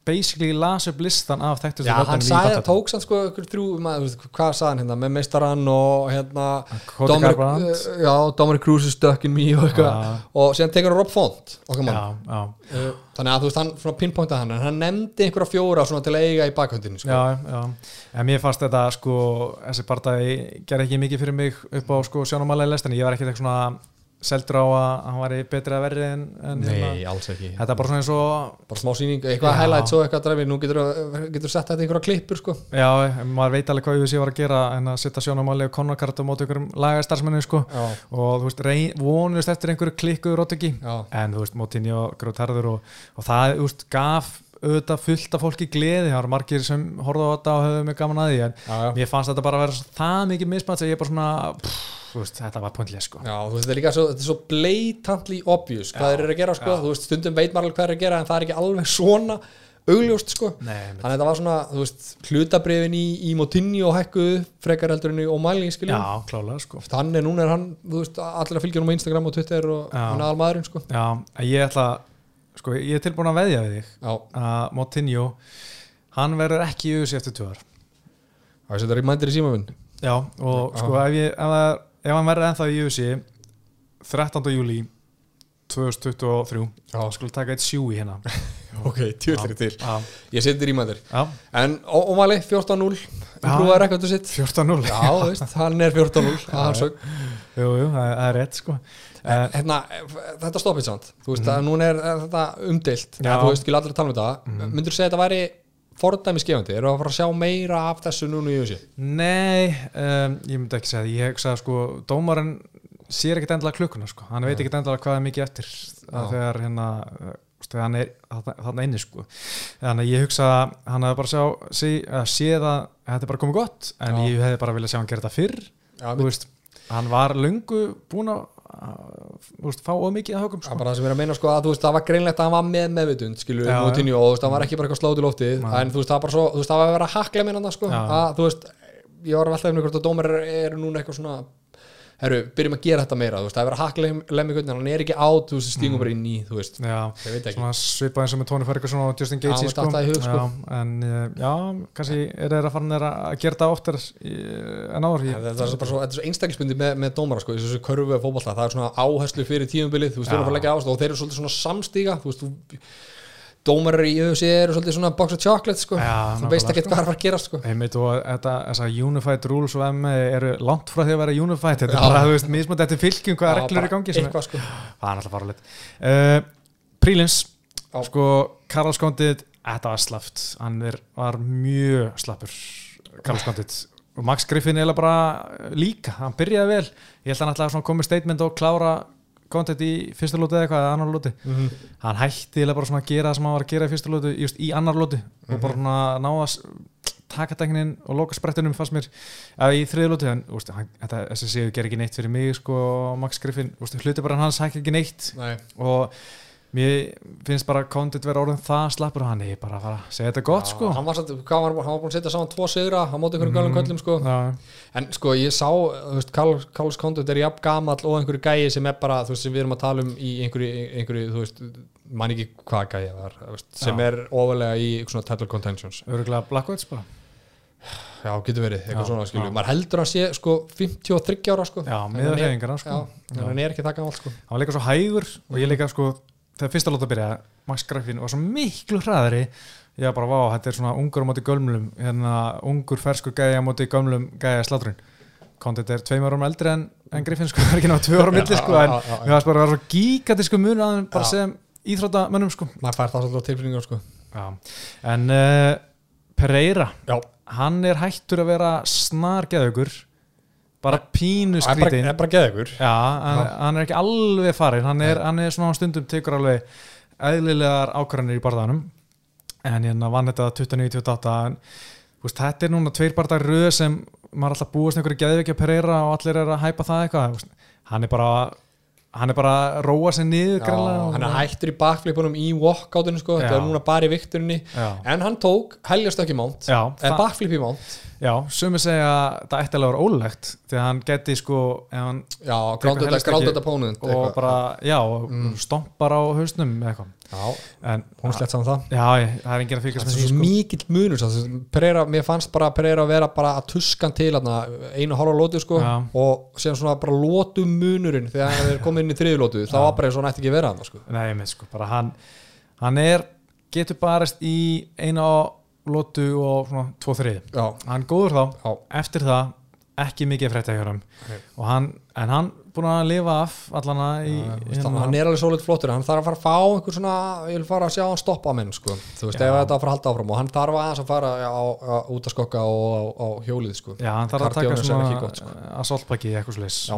basically las upp listan af þekktustu Já, hann sagði, bardaðum. tók sann sko ykkur þrjú, maður, hvað sagði hann hérna með meistarann og hérna Cody Dominic- Garbrandt. uh, Já, Dominic Cruz is stuck in me og eitthvað og síðan tekur hann Rob Font okkar mann já, já, Uh, þannig að þú veist, hann svona pinpointaði hann en hann nefndi einhverja fjóra svona til að eiga í bakhöndinu sko. já, já en mér fannst þetta sko, þessi bardaði gerði ekki mikið fyrir mig upp á sko sjónumalega lestinni, ég var ekkert eitthvað svona seldur á að hann væri betri að verri en, en hérna. Nei, alls ekki. Þetta er bara svona eins og bara smá sýning, eitthvað highlights og eitthvað dræfi, nú getur getur sett þetta í einhverja klippur sko. Já, maður veit alveg hvað ég var að gera en að setja sjónumáli og konarkart á móti einhverjum lagastarsmennu sko. Já, og þú veist, vonust eftir einhverju klikkuðu rótöki já, en þú veist, mótinni og grótarður og, og það, þú veist, gaf auðvitað fullt af fólki gleði, það var margir sem horfðu á þetta og höfðu mig gaman að því en já, já. mér fannst þetta bara að vera það mikið mismætt að ég bara svona, pff, veist, þetta var pointlega sko. Já, þú veist, þetta er líka svo, þetta er svo blatantly obvious hvað þeir eru að gera, sko, þú veist, stundum veit alveg hvað þeir eru að gera en það er ekki alveg svona augljóst, sko. Nei, þannig að þetta var svona, þú veist, hlutabrifin í, í Motinni og hækkuðu frekar heldur en í O'Malley, skiljum já, klálega sko. Hann er núna er hann, þú veist, allir að fylgja hann á Instagram og Twitter og hann er almaðurinn, sko. Já, ég ætla, sko, ég er tilbúin að veðja við þig. Að Motinho, hann verður ekki í auðvitað eftir ár. Það er þetta reymandir í símavinn Já, og Já. sko ef, ég, ef, ef hann verður ennþá í UFC 13. júli 2023 Já, skulum taka eitt sjú í hérna. Ok, tjóðlir til. Já, Ég seti já, En O'Malley, 14-0 Já. Improvaði rekordu sitt. 14-0 Já, hann er 14-0 að hann sög Jú, jú, það er rétt sko hérna, þetta stoppið samt. Þú veist að núna er þetta. Já. að þú veist ekki allir að tala um þetta. Mm myndur segja að þetta væri fordæmi skefandi, eru að fara að sjá meira af þessu núna í þessu Nei, um, ég myndi ekki segja það Ég hugsa að sko, dómarinn sér ekkert endilega klukkuna sko. Hann veit ekkert endilega hvað er mikið eftir að þegar hérna uh, veist, hann er þarna inni sko. Þannig að ég hugsa að hann hefði bara sjá sé, að séð að þetta er bara komið gott en Já. ég hefði bara viljað sjá hann gera þetta fyrr. Já, þú veist, hann var löngu búin að að, þú veist, fá of mikið að högum Það sko. bara það sem er að meina sko að þú veist það var greinlegt að hann var með meðvitund skilur við Moutinho og þú veist það var ekki bara eitthvað slóti loftið Nei. en þú veist það var bara svo, þú veist það var að vera að hakla minna sko Já. að þú veist ég var að velta um hvort að dómar eru núna eitthvað svona herru, byrjum að gera þetta meira þú veist það er verið að hakla lemmi hvernig hann er ekki át þú veist stingum bara inn í þú veist. Já, ég veit ekki. svona svipað eins og með Tony Ferguson og Justin Já, Gaethje mér datt það í hug, sko. já, en uh, já, kannski er þeir að fara neira að gera þetta oftar í- en áður það er bara svo, þetta er svo einstaklisbundi með, með dómara sko, þessu körfu af fótballta, það er svona áherslu fyrir tíumbilið, þú veist, þú Fara að leggja áherslu og svolítið svona dómarar í box of chocolate, sko, Já, þú veist ekki hvað er að fara að gerast, sko. Einmitt og þetta, þessar unified rules og MA eru langt frá því að vera unified þetta Já. er bara, þú veist, mismönd eftir fylgjum hvaða reglur er í gangi sem er, Eitthvað, sko. það er alltaf farulegt uh, Prílins, Já. sko Karl Skondit, þetta var slaft hann er, var mjög slappur Karl Skondit og Max Griffin er bara líka, hann byrjaði vel ég held að hann koma með statement og klára kontent í fyrsta lóti eða eitthvað eða annar lóti Mhm. hann hætti eiginlega bara svona að gera það sem hann var að gera í fyrsta lóti just í annar lóti og bara svona ná að s- takadæknin og loka sprettunum fannst mér að í þriðlóti en úst, hann, þetta, þessi séu ger ekki neitt fyrir mig sko, Max Griffin, úst, hluti bara hans hækki ekki neitt. Nei. og mér finnst bara Condit vera orðin það slappur og hann er bara að fara að segja þetta gott sko hann var, var, hann var búin að setja saman tvo sigra á móti einhverjum mm. köllum sko. Já, en sko ég sá, þú veist, Carlos, Condit er jafn gamall og einhverju gæi sem er bara, þú veist, sem við erum að tala um í einhverju, einhverju þú veist, man ekki hvað gæi var, veist, sem Já. er ofalega í svona title contentions örgulega Blackwood's bara já, getur verið, eitthvað svona skilju maður heldur að sé, sko, 53 ára sko. Já, hann er- hreyfingarnar, sko. hann er ekki það gamall sko. hann var líka svo hægur og ég líka sko þegar fyrsta lóta byrja, Max Griffin var svo miklu hraðari. Ég var bara, vá, þetta er svona ungur á móti gömlum hérna, ungur ferskur gæja á móti gömlum gæja slátrun. Condit er tveim árum eldri en, en Griffin sko, það er ekki náttúrulega tvö árum milli sko, en við varst bara að vera svo gigantísku mun að hann bara sem íþróttamönnum sko. Maður fær það svolítið á tilfinningar sko. Já. en uh, Pereira já, hann er hættur að vera snar geðaugur bara pínu það er bara, skrítin geða ykkur Já, hann, er ekki alveg farin hann er, hann er svona á stundum tekur alveg eðlilegar ákvarðanir í barðanum en hérna vann þetta 29-28 en þú veist, þetta er núna tveir barðar röð sem maður alltaf búast einhverju geðveikja Pereira og allir er að hæpa það eitthvað hann er bara hann er bara að róa sig niður hann er hættur í bakflipunum í walkoutinu sko. þetta er núna bara í vikturinni en hann tók heljast ekki mánt það- bakflip í mánt Já, sumi segja að það ætti alveg vera ólegt því að hann geti sko hann, já, helst þetta pónund og bara, já, Mm. stompar á hausnum eða eitthvað já, en, hún slett saman það já, ég- það er enginn að fylgjast það með er því svo sko. mikill munur. Pereira, mér fannst bara Pereira að vera bara að tuskan til hana, einu hálfa lótu sko, Já. og síðan svona bara lótu munurinn þegar hann er komið inn í þriðu lótu þá var bara eins og hann ætti ekki vera hann sko. Nei, ég með sko, bara hann hann er, getur barist í eina lótu og svona tvo þrið, já, hann góður þá já, eftir það, ekki mikið frétta hann Nei. og hann, en hann búin að lifa af allana í, Veist, hann er alveg svolítið flottur hann þarf að fara að fá einhver svona ég vil fara að sjá hann stoppa menn sko. þú veist, Já. ef þetta að fara að halda áfram og hann þarf aðeins að fara á, á, út að skokka og á, á hjólið sko. Já, hann þarf að taka er svona gott, sko. assaultpaki eitthvað slis Já.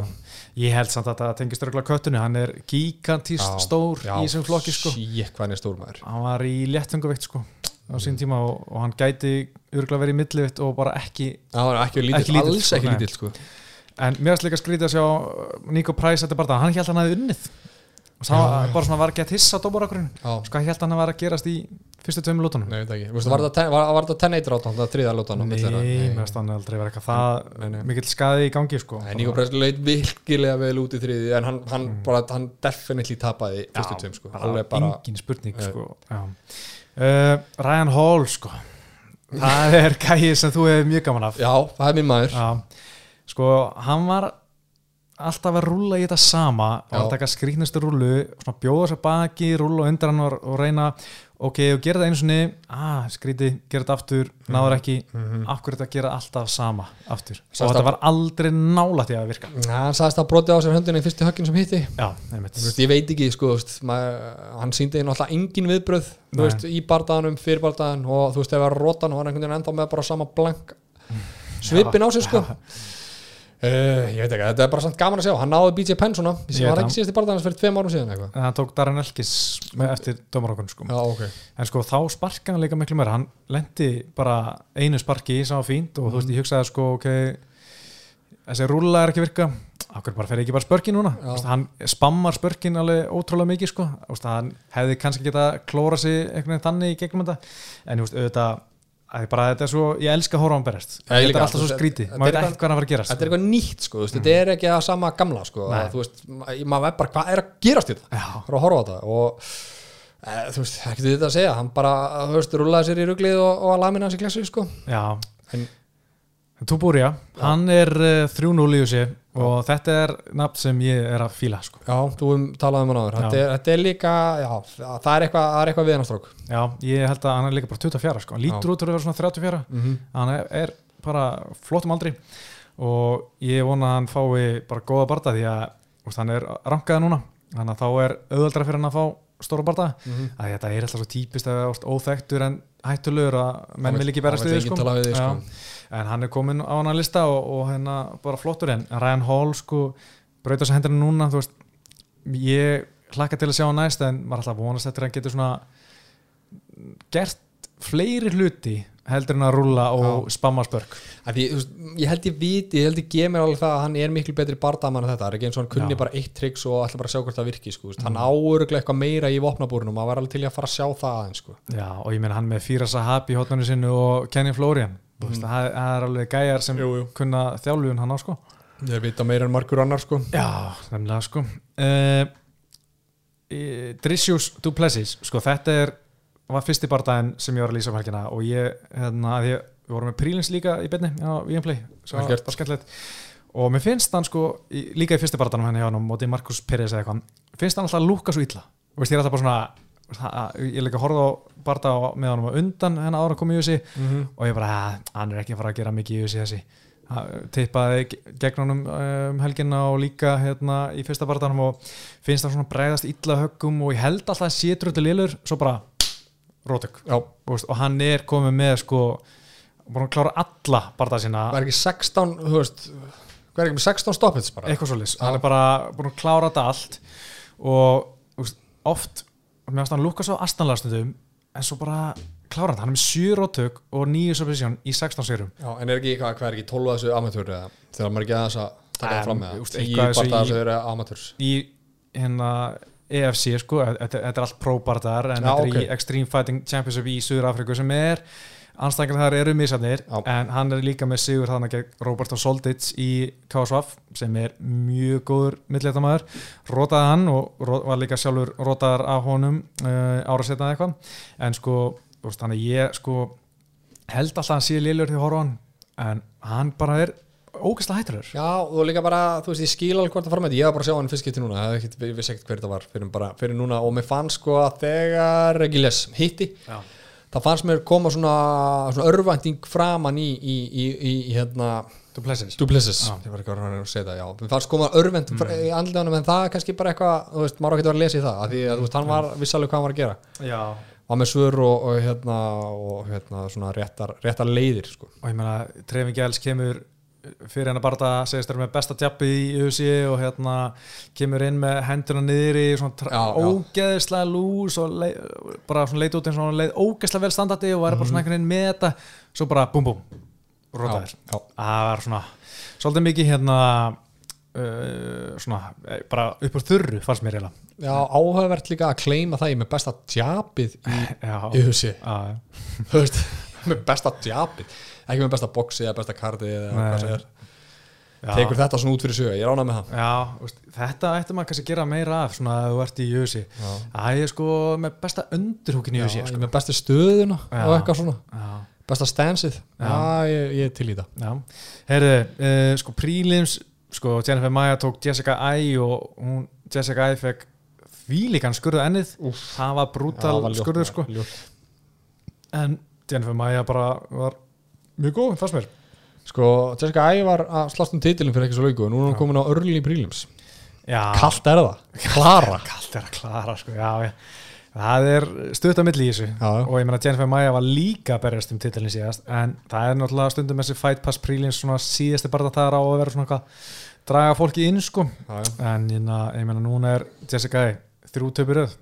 ég held samt að það tengist örgulega köttunni hann er gigantíst Já, stór já, í þessum flokki sko Shit, hvað hann er stór maður hann var í léttungaveikt sko á sín tíma og, og hann gæti örgulega verið í millivitt og bara ekki Já, ekki lítill, alls sko, ekki lítill sko. En mér varst líka skrítið að sjá uh, Nico Price þetta bara, hann held hann hafi unnið. Og það var bara svona var ekki að tissa dómarakurinn Já, sko, held hann að vera að gerast í fyrstu tveim lútonum nei, veit ekki. Vistu, Var þetta ten- var- var þetta 10-8 rátan, það þriða lótan Nei, mér varst hann aldrei vera eitthvað það mikill skaði í gangi sko. Nei, Nico Presley leit virkilega vel út í þriði en hann, hann, bara, hann definitely tapaði fyrstu tveim sko. bara, engin spurning sko. Uh, Ryan Hall sko. Það er gæði sem þú hefur mjög gaman af. Já, það er minn maður. Já. Sko hann var alltaf að rúlla í þetta sama að taka skrýtnustu rúlu svona bjóða sér baki, rúlla og undir hann og, og reyna, ok, og gera það einu sinni ah, skrýti, gera þetta aftur náður ekki, Mhm. af hverju þetta gera alltaf sama aftur, Sagðist og þetta var aldrei nála til að virka. Ja, Hann sagðist að brotið á sér höndinu í fyrstu höggin sem hitti. Já, veist, ég veit ekki, sko, veist, maður, hann síndi náttúrulega engin viðbröð veist, í bardaðanum, fyrir bardaðan og þú veist, rótan og hann er einhvern veginn ennþá með bara sama blank svipin á sig, sko. Já. Uh, ég veit ekki, þetta er bara samt gaman að sjá. Hann náði BJ Penn svona, Ég sem var ekki síðast í bardaðans fyrir tveim árum síðan eitthvað. En hann tók Darren Elkis eftir dómarákun sko. Já, ok. En sko þá sparka hann líka miklu meira. Hann lendi bara einu sparki sem var fínt og þú veist ég hugsaði sko ok þessi rúlla er ekki virka. Okkur bara fer ekki bara spörkin núna? Veist, hann spammar spörkin alveg ótrúlega mikið sko. Þú veist, hann hefði kannski geta klóra sig einhvern veginn þannig í gegnum þetta. En þú veist auðvitað að ég bara þetta er svo, ég elska að horfa á hann ég þetta líka. er alltaf svo skríti, maður er veit ekkert hvað hann var að gera Þetta er eitthvað nýtt, sko, þetta er ekki að sama gamla, sko, þú veist, ma- maður er bara, hvað er að gerast þetta? Það er að horfa á þetta og e, þú veist, ekki þetta að segja, hann bara, þú veist, rúlaði sér í ruglið og, og að lamina hans í klessu, sko. Já, En- Túbúrja, hann er uh, 3-0 í þessi og þetta er nafn sem ég er að fíla sko. Já, þú um talaði um hann áður, þetta Já. er, þetta er líka, já, það er eitthvað, er eitthvað við hann strók. Já, ég held að hann er líka bara 24 sko. hann lítur út fyrir að vera svona 34 Mm -hmm. hann er, er bara flottum aldri og ég vona að hann fái bara góða barda því að úst, hann er rankaði núna þannig að þá er auðvöldra fyrir hann að fá stóra barda Mhm. að þetta er alltaf svo típist að það er óþektur en hættulegur að menn vil ekki berast við við sko. En hann er komin á hann að lista og, og hérna bara flottur en Ryan Hall sko brauta sér hendina núna veist, ég hlakka til að sjá hann næst en maður alltaf vonast eftir að hann getur svona gert fleiri hluti heldur en að rúlla og spamma spörk Af Því, þú veist, ég held ég viti, ég held ég gef mér alveg það að hann er miklu betri bardamann en þetta, það er ekki eins og hann kunni Já. bara eitt triks og ætla bara að sjá hvort það virki sko, veist. hann áuruglega eitthvað meira í vopnabúrunum maður var alveg til að fara að sjá það aðeins sko. Já, og ég meina hann með Fíra Sahabi í hotnarnu sinnu og Kenny Florian mm. það, það er alveg gæjar sem Jú, jú. kunna þjálfun hann á sko ég vita meira en margur annar sko. Já, nefnilega sko uh, Drissjús Duplessis sko þetta er var fyrsti bardaginn sem ég var að lýsa um helgina og ég, hérna, að ég við vorum með prílins líka í beinni á VMplay svo gert. var skemmtilegt og mér finnst hann sko, líka í fyrsti bardaganum henni hjá hann móti Markus Peres eða eitthvað finnst hann alltaf að lúka svo illa og veist ég er alltaf bara svona það- ég líka að horfa á barda með honum á undan henni ára að koma í þessi Mhm. og ég bara, "Ah, hann er ekki að fara að gera mikið í þessi. Þessi teipaði ge- gegn honum um helgina og líka hérna í fyrsta barðanum og finnst það svona bregðast illa höggum og ég held alltaf að sé dröldu lélur svo bara rótök og, hann er komið með sko búin að klára alla barða sína. Það er ekki 16 þú veist, hvað er ekki með 16 stoppits bara? Eitthvað svolítið, hann er bara búin að klára þetta allt og veist, oft mér finnst hann lúka svo astanlega stundum en svo bara klára hann, hann er með 7 rótök og 9 submission í 16 sérum Já, en er ekki, hvað, hvað er ekki 12 að þessu amatúr eða? Þegar maður ekki aðeins að taka það fram með það 10 eitthvað þessu bara í- þessu eru amatúrs í hérna EFC sko, þetta, er allt próbardar en þetta er í Extreme Fighting Championship í Suður Afriku sem er anstækjar þar eru misafnir Já. en hann er líka með sigur þannig gegn Roberto Soldic í KSVF sem er mjög góður milléttamæður, rótaði hann og var líka sjálfur rótaðar af honum uh, ára setna eitthvað. En sko, veist, ég sko held alltaf að hann sé lélur því að horfa á hann en hann bara er ógæslega hætturur Já, og líka bara, þú veist, ég skil alveg hvort það þetta, ég var bara að sjá hann fyrst getið núna, ég vissi ekkert hver þetta var fyrir, bara, fyrir núna. Og mér fannst sko að þegar Regiles hitti, Já. Það fannst mér koma svona, svona örvænting framan í, í, í, í, hérna Duplessis Duplessis, Já. ég var ekki reyna að segja það, já mér fannst koma örvend mm. í andleganum en það er kannski bara eitthvað, þú veist, maður á ekki að vera að lesa í það af því að þú veist, hann var vissalega hvað hann var að gera Já, var með svör og, og hérna og hérna svona réttar, réttar leiðir sko. og ég meina Trefin Gjæls kemur fyrir hennar barða segist þér með besta djappi í USA og hérna kemur inn með hendurna niður í svona ógeðslega lús og leið, bara svona leit út eins og hann leið ógeðslega vel standardi og væri bara svona einhvern veginn með þetta. Svo bara Mhm. já, já. það var svona svolítið mikið hérna uh, svona eh, bara upp úr þurru fannst mér eiginlega. Já, áhugavert líka að kleima það ég með besta djapið í þú veist, með besta djapið ekki með besta boxi eða besta kardi eða Nei. hvað sem er, Já. tekur þetta svona út fyrir sög ég er ánað með það Já, veist, þetta ætti maður kannski að gera meira af svona að þú ert í UFC Já. Það er sko með besta undirhúkin í ég sko. með besta stöðuna Já. og eitthvað svona Já, besta stansið, Já. ég, ég er til í það já Heyrðu, uh, sko prílims sko Jennifer Maia tók Jessica Ai og hún, Jessica Ai fekk þvílíkan skurðu ennið það var brútal skurður sko ljótt. en Jennifer Maia bara var mjög góð, fannst mér Sko, Jessica Æ var að slast um titilin fyrir ekki svo laugu og nú er hún komin á early prelims. Kallt er það, klara. Kallt er að klara sko, já, já. Það er stutt að milli í þessu. Já, og ég meina Jennifer Maia var líka að berjast um titilin síðast en það er náttúrulega stundum þessi Fight Pass prílins svona síðasti bara það er á að vera svona eitthvað draga fólki inn sko. Já, já. en ég meina núna er Jessica þrjú töpur röð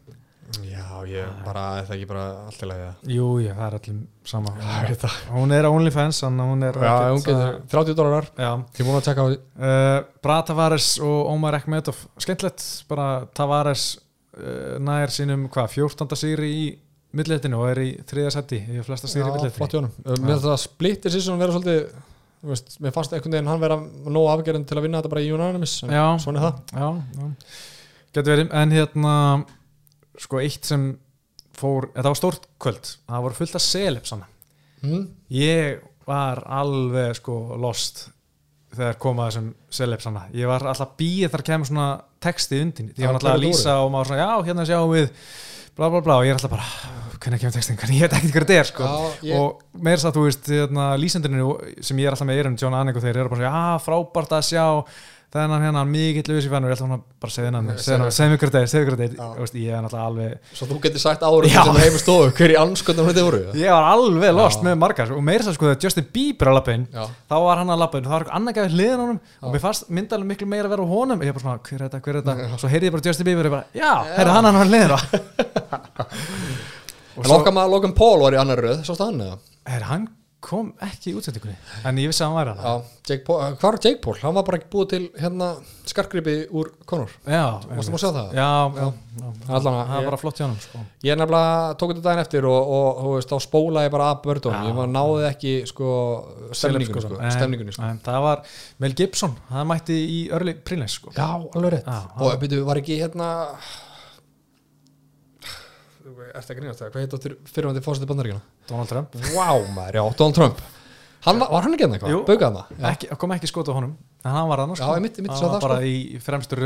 Já, ég bara, er það ekki bara allt í lagi það Jú, já, það er öllum sama. Ég veit það. Hún er OnlyFans þannig að hún er Já, hún getur að- 30 dólarar. Já, Ég er búin að tjekka á því. Uh, Bra Tavares og Omar Ekmedov skemmtilegt, bara Tavares uh, nær sínum, hvað, 14. sigri í milliletinu og er í þriða seti í flesta sigri í Já, flott í honum. Uh, Mér finnst það splittir svona vera svolítið þú veist, Mér fannst einhvern veginn hann vera nóg afgerðin til að vinna þetta bara í Já. Svona er það. Já, já, getur verið en hérna, sko, eitt sem fór, þetta var stórt kvöld það voru fullt af seleb svona mm. ég var alveg sko lost þegar koma þessum celeb svona ég var alltaf býið þar kemur svona texti undir ég var alltaf að lýsa og maður svona já hérna sjáum við bla bla bla. Og ég er alltaf bara hvernig kemur textin, hvernig ég veit ekkert hvað þetta er sko. Já, ég- og meira þess að þú veist hérna, lýsendurinn sem ég er alltaf með erum John Anning og þeir eru bara svona já frábært að sjá þennan hérna ég er alltaf svona bara segja hennan Segðu- segja mig hvernig þetta er, segja mig hvernig Já. þetta er. Þú veist, ég er alltaf alveg Svo þú getur sagt árum sem heim stofu Hver í anskotum þetta voru Ég var alveg lost með margar og meira að sko þegar Justin Bieber að Já. þá var hann að og það var annað gæðið hliðin á honum og mér fannst myndalega miklu meira að vera á honum ég bara svona, hver er þetta, hver er þetta? Og svo heyrði ég bara Justin Bieber og ég bara, já, heyrði hann hann var og svo, maður Logan Paul var í annar röð Sástu hann eða? er, hann kom ekki í útsendingunni en ég vissi að hann væri að hvað var Jake Paul? Hann var bara ekki búið til hérna skarkgripi úr Conor Varstu að sjá það? já, já, já. Allan að- það var bara flott hjá hann sko. Ég nefnilega tók þetta daginn eftir og, og þú veist, þá spólaði bara af bördunum Já. Ég var náði ekki sko stemningunni sko, Nei, stemningunni sko nei, það var Mel Gibson, það mætti í early prílins sko. Já, alveg rétt Og byrju, var ekki hérna Ertu að grínast það? Hvað heit áttur fyrirvændi fórsetið bandaríkjana? Donald Trump. Vá maður, já, Donald Trump. Hann var, var hann ekki hérna eitthvað? Baukaði hann það? kom ekki skot á honum en hann var annars Já, einmitt, einmitt, sá hann var það, bara sko. í fremstur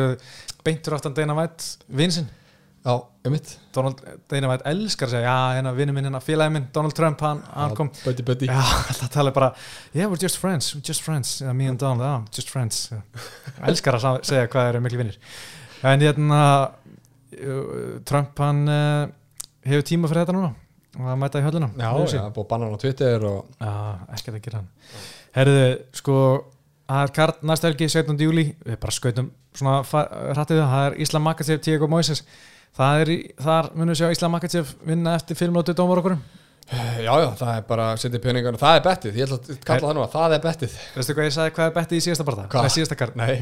beintur aftan Dana White vinsinn Já, einmitt. Donald, Dana White elskar að segja já, hérna vinnu minn, hérna félagi minn, Donald Trump hann, hann kom, Buddy, buddy já, alltaf tala bara yeah, we're just friends, we're just friends. Yeah, me and Donald, yeah, just friends. Elskar að segja hvað eru miklu vinnir en hérna uh, Trump hann uh, hefur tíma fyrir þetta núna? Og að mæta í hölluna Já, já, búið að banna hann á Twitter og Já, ekkert að gera hann. Herðu, sko það er kart næsta helgi 17. júli við bara skautum svona hrættið það það er Islam Makachev, Diego Moises. Það er í, þar munum við sjá Islam Makachev vinna eftir filmlótu dómar okkur. Já, já, það er bara að setja peningar það er bettið, ég ætla að kalla það nú að það er bettið. Veistu hvað ég sagði, hvað er bettið í síðasta barða? Hvað? Nei, síðasta kart, Nei,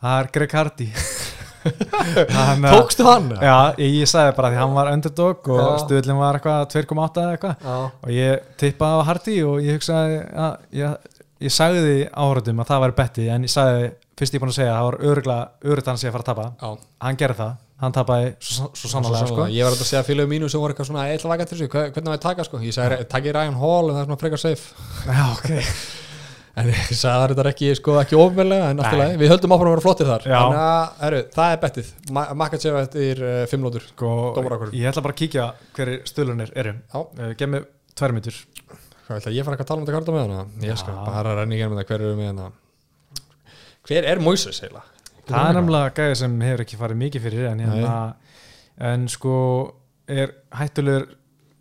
það er Greg Hardy tókstu hann? Já, ég, ég sagði bara því hann var underdog og stuðlinn var eitthvað 2,8 eða eitthvað. Og ég tippaði á Hardy og ég hugsaði að ég, ég sagði því áhörðum að það væri betti en ég sagði, fyrst ég búin að segja að það var öruglega, öruglega hann sé að fara að tapa. Já. Hann gerði það, hann tapaði svo, svo sannlega sko. Ég var að segja félögum mínu sem voru eitthvað svona eitthvað vaka til þessu, hvernig á ég að taka sko? Ég sagði, takk ég Ryan Hall en það er svona frekar safe. Já, ok En sagði það er ekki, sko, ekki ofmerlega en leið, við höldum áfram að vera flottir þar. Þannig að, herru, það er bettið. Makachev eftir uh, fimm lótur. Sko, Dómarakvörðun. ég ætla bara að kíkja hverju stöðlunir eru uh, gef mig tvær myndur Hvað ætla ég fara eitthvað að tala um þetta karta með hana? Ég skal bara renni í gerð með það, hver eru með hana? Hver er Moises heila? það er nefnilega gæði sem hefur ekki farið mikið fyrir en, hérna, en sko er hættulegur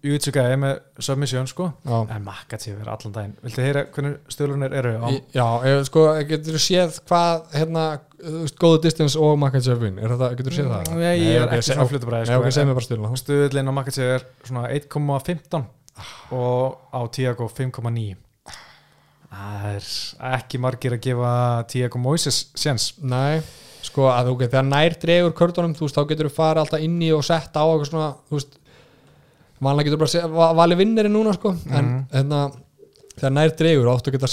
Júitsu gæði með submission sko. Já, en Makachev er allan daginn. Viltu heyra hvernig stöðlunir eru á Í- já ef, sko, getur þú séð hvað hérna, þú veist, góðu distance og Makachev win, er þetta, getur þú séð það? Nei, ég er ok, ekki svona flutabræði Nei, ok, sko, segð mér bara stjórna Stuðlinn á Makachev er svona 1,15 og á Tiago 5,9 Það er ekki margir að gefa Tiago Moises séns. Nei, sko að þú getur þegar nær dregur körtunum, þú veist, þá getur þú fara alltaf inn í og sett á eitthvað svona, þú veist vanlega getur bara valið vinneri núna sko, en Mhm. hérna þegar nær dregur, áttu að geta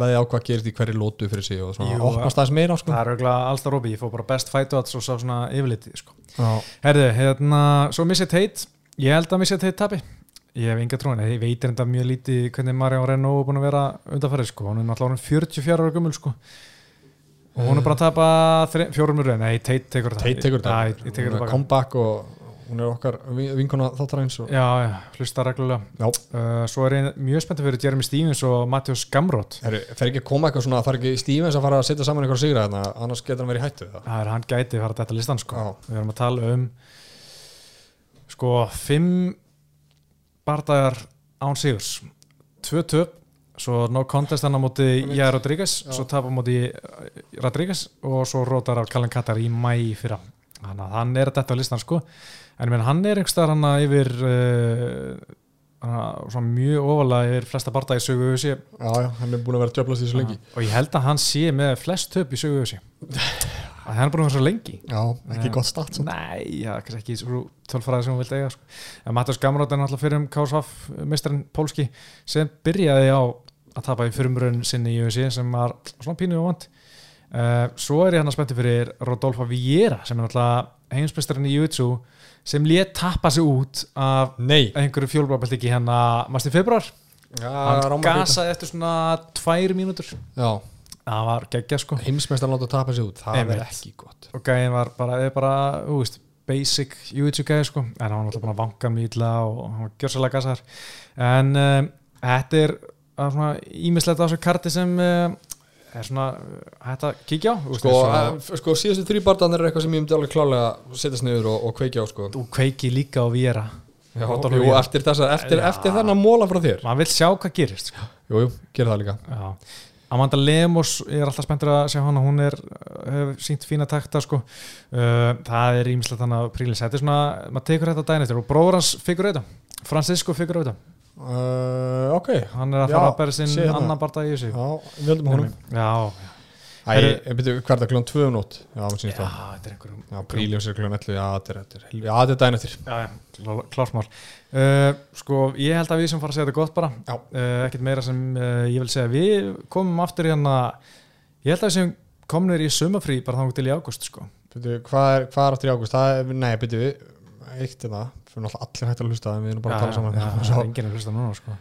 veði á hvað í hverju lótu fyrir sig og svona, opnast aðeins meira sko. Það er auðvitað alltaf rópi, ég fór bara best fight og sá svona yfirliti sko. Herðu, hérna, svo Missy Tate. Ég held að Missy Tate tapi. Ég hef enga trúin, ég veit enda mjög lítið hvernig Marion Renault er búin að vera undanfærið sko, hún er náttúrulega orðin 44 ára gummul sko. Og hún er bara að tapa þre- fjórum röð, nei, Tate tekur það Tate tekur það baka comeback og hún er okkar vin- vinkona þáttaræns og... Já, já, hlusta reglulega. Já. uh, Svo er ég mjög spenntið fyrir Jeremy Stevens og Matthews Gamrot Heru, fer ekki að koma eitthvað svona, þarf ekki Stevens að fara að setja saman eitthvað sigra þarna, annars getur hann verið hættu það Það er hann gæti fara þetta listan sko. Já. Við erum að tala um sko, fimm bardagar án sigurs. Tvö töp svo no contest hann á móti Jæja Rodríguez svo tap á móti eh, Rodríguez og svo rótar af Kallan Katar í mæ í fyrra. Þannig að hann er að detta á listan sko en menn hann er einhverstaðar hann að yfir uh, mjög ofalega yfir flesta bardagar í sögu UFC Já, já, hann er búin að vera djöflast í þessu lengi og ég held að hann sé með flest töp í sögu UFC að hann er búin að vera svo lengi Já, ekki Já. gott start. Nei, já, ekki svo tölfræði sem hún vilt eiga sko. en Mattias Gamrót er náttúrulega fyrir um KSVF mestarinn Pólski sem byrjaði á að tapa í fyrirumröðin sinni í UFC sem var svona pínu og vant uh, svo er ég hann að spennti fyrir Rodolfo Vieira sem er náttúrulega heimsmestarinn í Jiu-Jitsu sem lét tappa sig út af Nei. einhverju fjólbrábelt ekki hérna mást í februar Já, hann gasaði eftir svona tvær mínútur. Já, það var geggja sko. Heimsmeistar láta tapa sig út Það Einmitt. er ekki gott. Og gæðin var bara, eða bara, þú veist basic jiu-jitsu gæði sko. En hann var náttúrulega búin að vanka mjög illa og hann var gjörsalega gasar en um, þetta er uh, svona ímislegt á þessu karti sem uh, er svona uh, hægt að kíkja á Sko, að, sko síðustu þrý barðanir er eitthvað sem ég myndi alveg klálega setjast niður og, og kveikja á sko þú kveiki líka á Vieira. eftir, þessa, eftir, Já. eftir þennan móla frá þér maður vil sjá hvað gerist sko. Jú, jú, gera það líka Já. Amanda Lemos ég er alltaf spenntur að sjá hana hún er, hefur sínt fína takta sko. uh, það er ímislegt þannig að prílis þetta er svona, maður tekur þetta daginn eftir og bróður hans figur þetta Francisco figur þetta uh, ok. Hann er að Já, fara að bæra sinn hérna. annan barða í þessu. Já, við höldum honum. Já, hvað er það, kljóðan 2 um nótt? Já, já, þetta er einhverjum Já, príljós er kljóðan 11, já, þetta er, já, þetta er daginn eftir. Já, já, klá- klármál uh, sko, ég held að við sem fara að segja þetta gott bara. Já. uh, ekkert meira sem ég vil segja. Við komum aftur hérna ég held að við sem komnir í sumafrí bara þannig til í águst sko. Byrju, hvað er, hvað er aftur í águst? Nei, byrju, eitt er það Fyrir náttúrulega allir hægt að hlusta en við erum bara að tala saman já, það Svo, er enginn að hlusta núna sko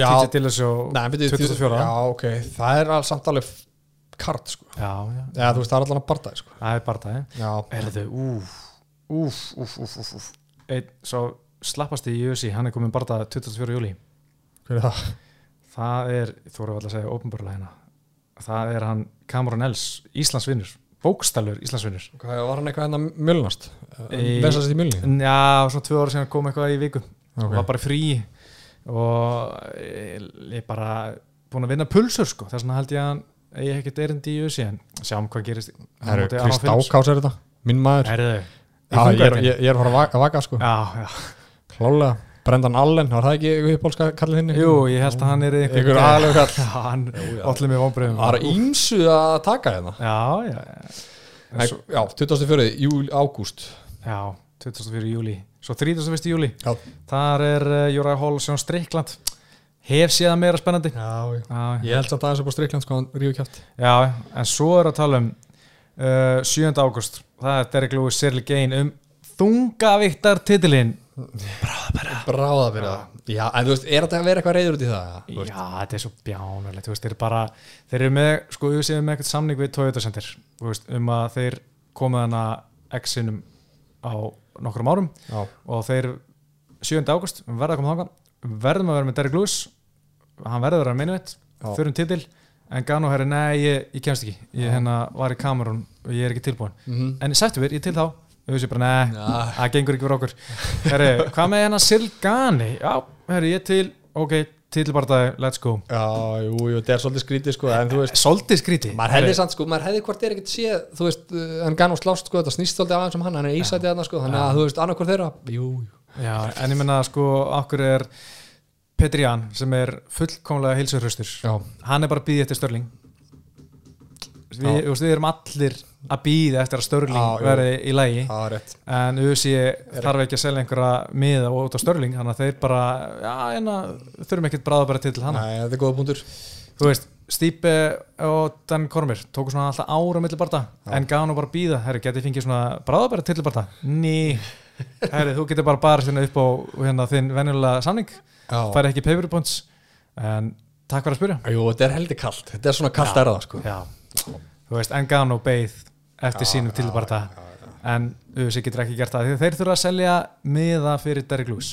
Já. TJ Dillis og Nei, byrju, 24. Já, ok, það er samt alveg kart, sko það er allan að bardaði, sko það er Já, Herðu, úf, úf, úf, úf, úf, svo slappasti í USA, hann er komin bara 24. júli. hver er það? Það er, þú voru alltaf að segja ópenbarlega hérna, það er hann Cameron Els, Íslandsvinnur, bókstælur Íslandsvinnur. Var hann eitthvað hérna mjölnast? Vesast í mjölni? Já, svona tvö ára síðan kom eitthvað í viku, Ok. var bara frí og ég ég er bara búin að vinna pulsur sko, þess vegna held ég að hann eigi ekkert erindi í USA en sjáum hvað gerist. Herru, Krist. Ákás er þetta, minn maður Já, ég ég, ég er að fara að vaka, sko Já, já. Klálega, Brendan Allen, var það ekki uppbólska kallið hinni? Jú, ég held að hann er Einhver aðalegu kall hann allir með vonbröðum Það er ímsu að taka hérna Já, já, já. Nei, Já, 24. júl, ágúst já 24. júli Svo 31. júli Já. Þar er uh, Júra Hólsson Strikland Hef séð það meira spennandi Já, já já, Ég held samt aðeins upp á Strikland sko, hann ríðu kjátt já, en svo er að tala um uh, 7. águst Það er Derek Lewis Sirli Gain um þungaviktar titilinn Bráða fyrir það Já, en þú veist, er þetta að vera eitthvað reyður út í það? Þú veist? Já, þetta er svo bjánulegt þú veist, þeir eru bara, þeir eru með sko, við séum með eitthvað samning við Toyota Center þú veist, um að þeir komið hana X-inum á nokkrum árum Já, og þeir 7. águst, verðum að koma þangað verðum að vera með Derek Lewis hann verður að vera minnveit, Já. þurfum titil en Gano herri, nei, ég, ég kemst ekki ég hérna var í kamerun og ég er ekki tilbúin Mhm. en sættu við, ég til þá og við séum bara, nei, það gengur ekki fyrir okkur. Herri, hvað með hérna Silgani? Já, herri, ég til, ok titilbardaði, let's go. Já, jú, jú, þetta er svolítið skrítið sko En þú veist, Solti skríti maður hefði samt sko Maður hefði hvort er ekkert séð, þú veist uh, En Gano slást sko, þetta snýst svolítið aðeins um hann Hann er ísætið þarna sko, þannig að þú veist, annarkvort þeirra Jú, jú. Já, en ég menna sko, okkur er Petri Jan sem er fullkomlega heilsurhraustur Já, hann er bara býða eftir Störling við, við erum allir að býða eftir að Störling verði í lægi það rétt. En USA þarf ekki að selja einhverja miða út á Störling, þannig að þeir bara já, en að þurfum ekkert bráða bara til hann Nei, þetta er góða punktur. Þú veist, Stípe og Dan Kormir tóku svona alltaf ára milli barða en gaf nú bara býða, herri, getið fengið svona bráða bara til barða, ný. Herri, þú getur bara bara svona upp á hérna, þinn venjulega samning. Já, færi ekki paper points en takk fyrir að spyrja. Jú, þetta er heldur kallt Þetta er svona kallt er það sko. Þú veist, Engano beið eftir sínum tilbarta. en USA getur ekki gert það því þeir þurfa að selja miða fyrir Derrick Lewis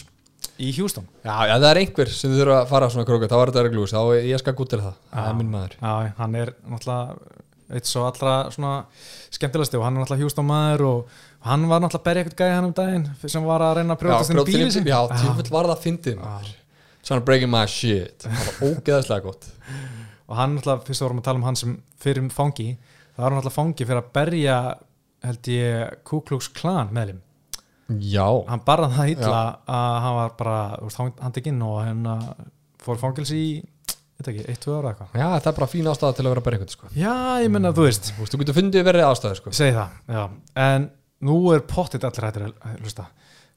í Houston. Já, já, það er einhver sem þurfa að fara svona króka þá er þetta reglús, þá er- ég skal gút til það það Já. er minn maður. Já, hann er náttúrulega eitt svo allra svona skemmtilegasti og hann er náttúrulega Houston maður og hann var náttúrulega að berja eitthvað gæði hann um daginn sem var að reyna að brjótast inn í bíli sin Já, tjófull var það fyndið maður. Svona breaking my shit Það var ógeðslega gott. Og hann náttúrulega, fyrst vorum að tala um hann sem fyrir fangi, það var hann náttúrulega fangi fyrir að berja held ég Ku Klux Klan meðlim Já, hann barða það illa að hann var bara veist, hann tekinn og hann fór fangilsi í ekki, eitt, tvö ára eitthvað. Já, það er bara fín ástæða til að vera að berja eitthvað sko. já, ég menna, þú veist, Þú veist, þú getur fundið verið ástæður sko. ég segi það já. en nú er pottit allir hættir að hlusta.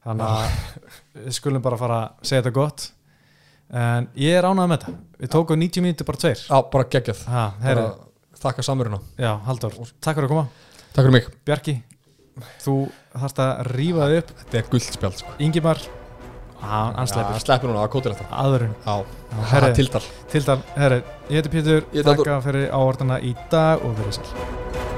Þannig að við skulum bara fara að segja þetta gott. En ég er ánægð með þetta. Við tókum 90 mínútur bara tveir. Já, bara geggjað. Ha, bara, Þakka samveruna. Já, Halldór, takk fyrir að koma. Takk fyrir mig. Bjarki, þú þarfst að rífa þig upp. Þetta er guldspjald sko. Ingimar, hann Já, sleppur Sleppur núna, það kótir þetta aðurinn það er tiltal Til það, herri, ég heiti Halldór. Takka fyrir áhortana í dag og verið sæl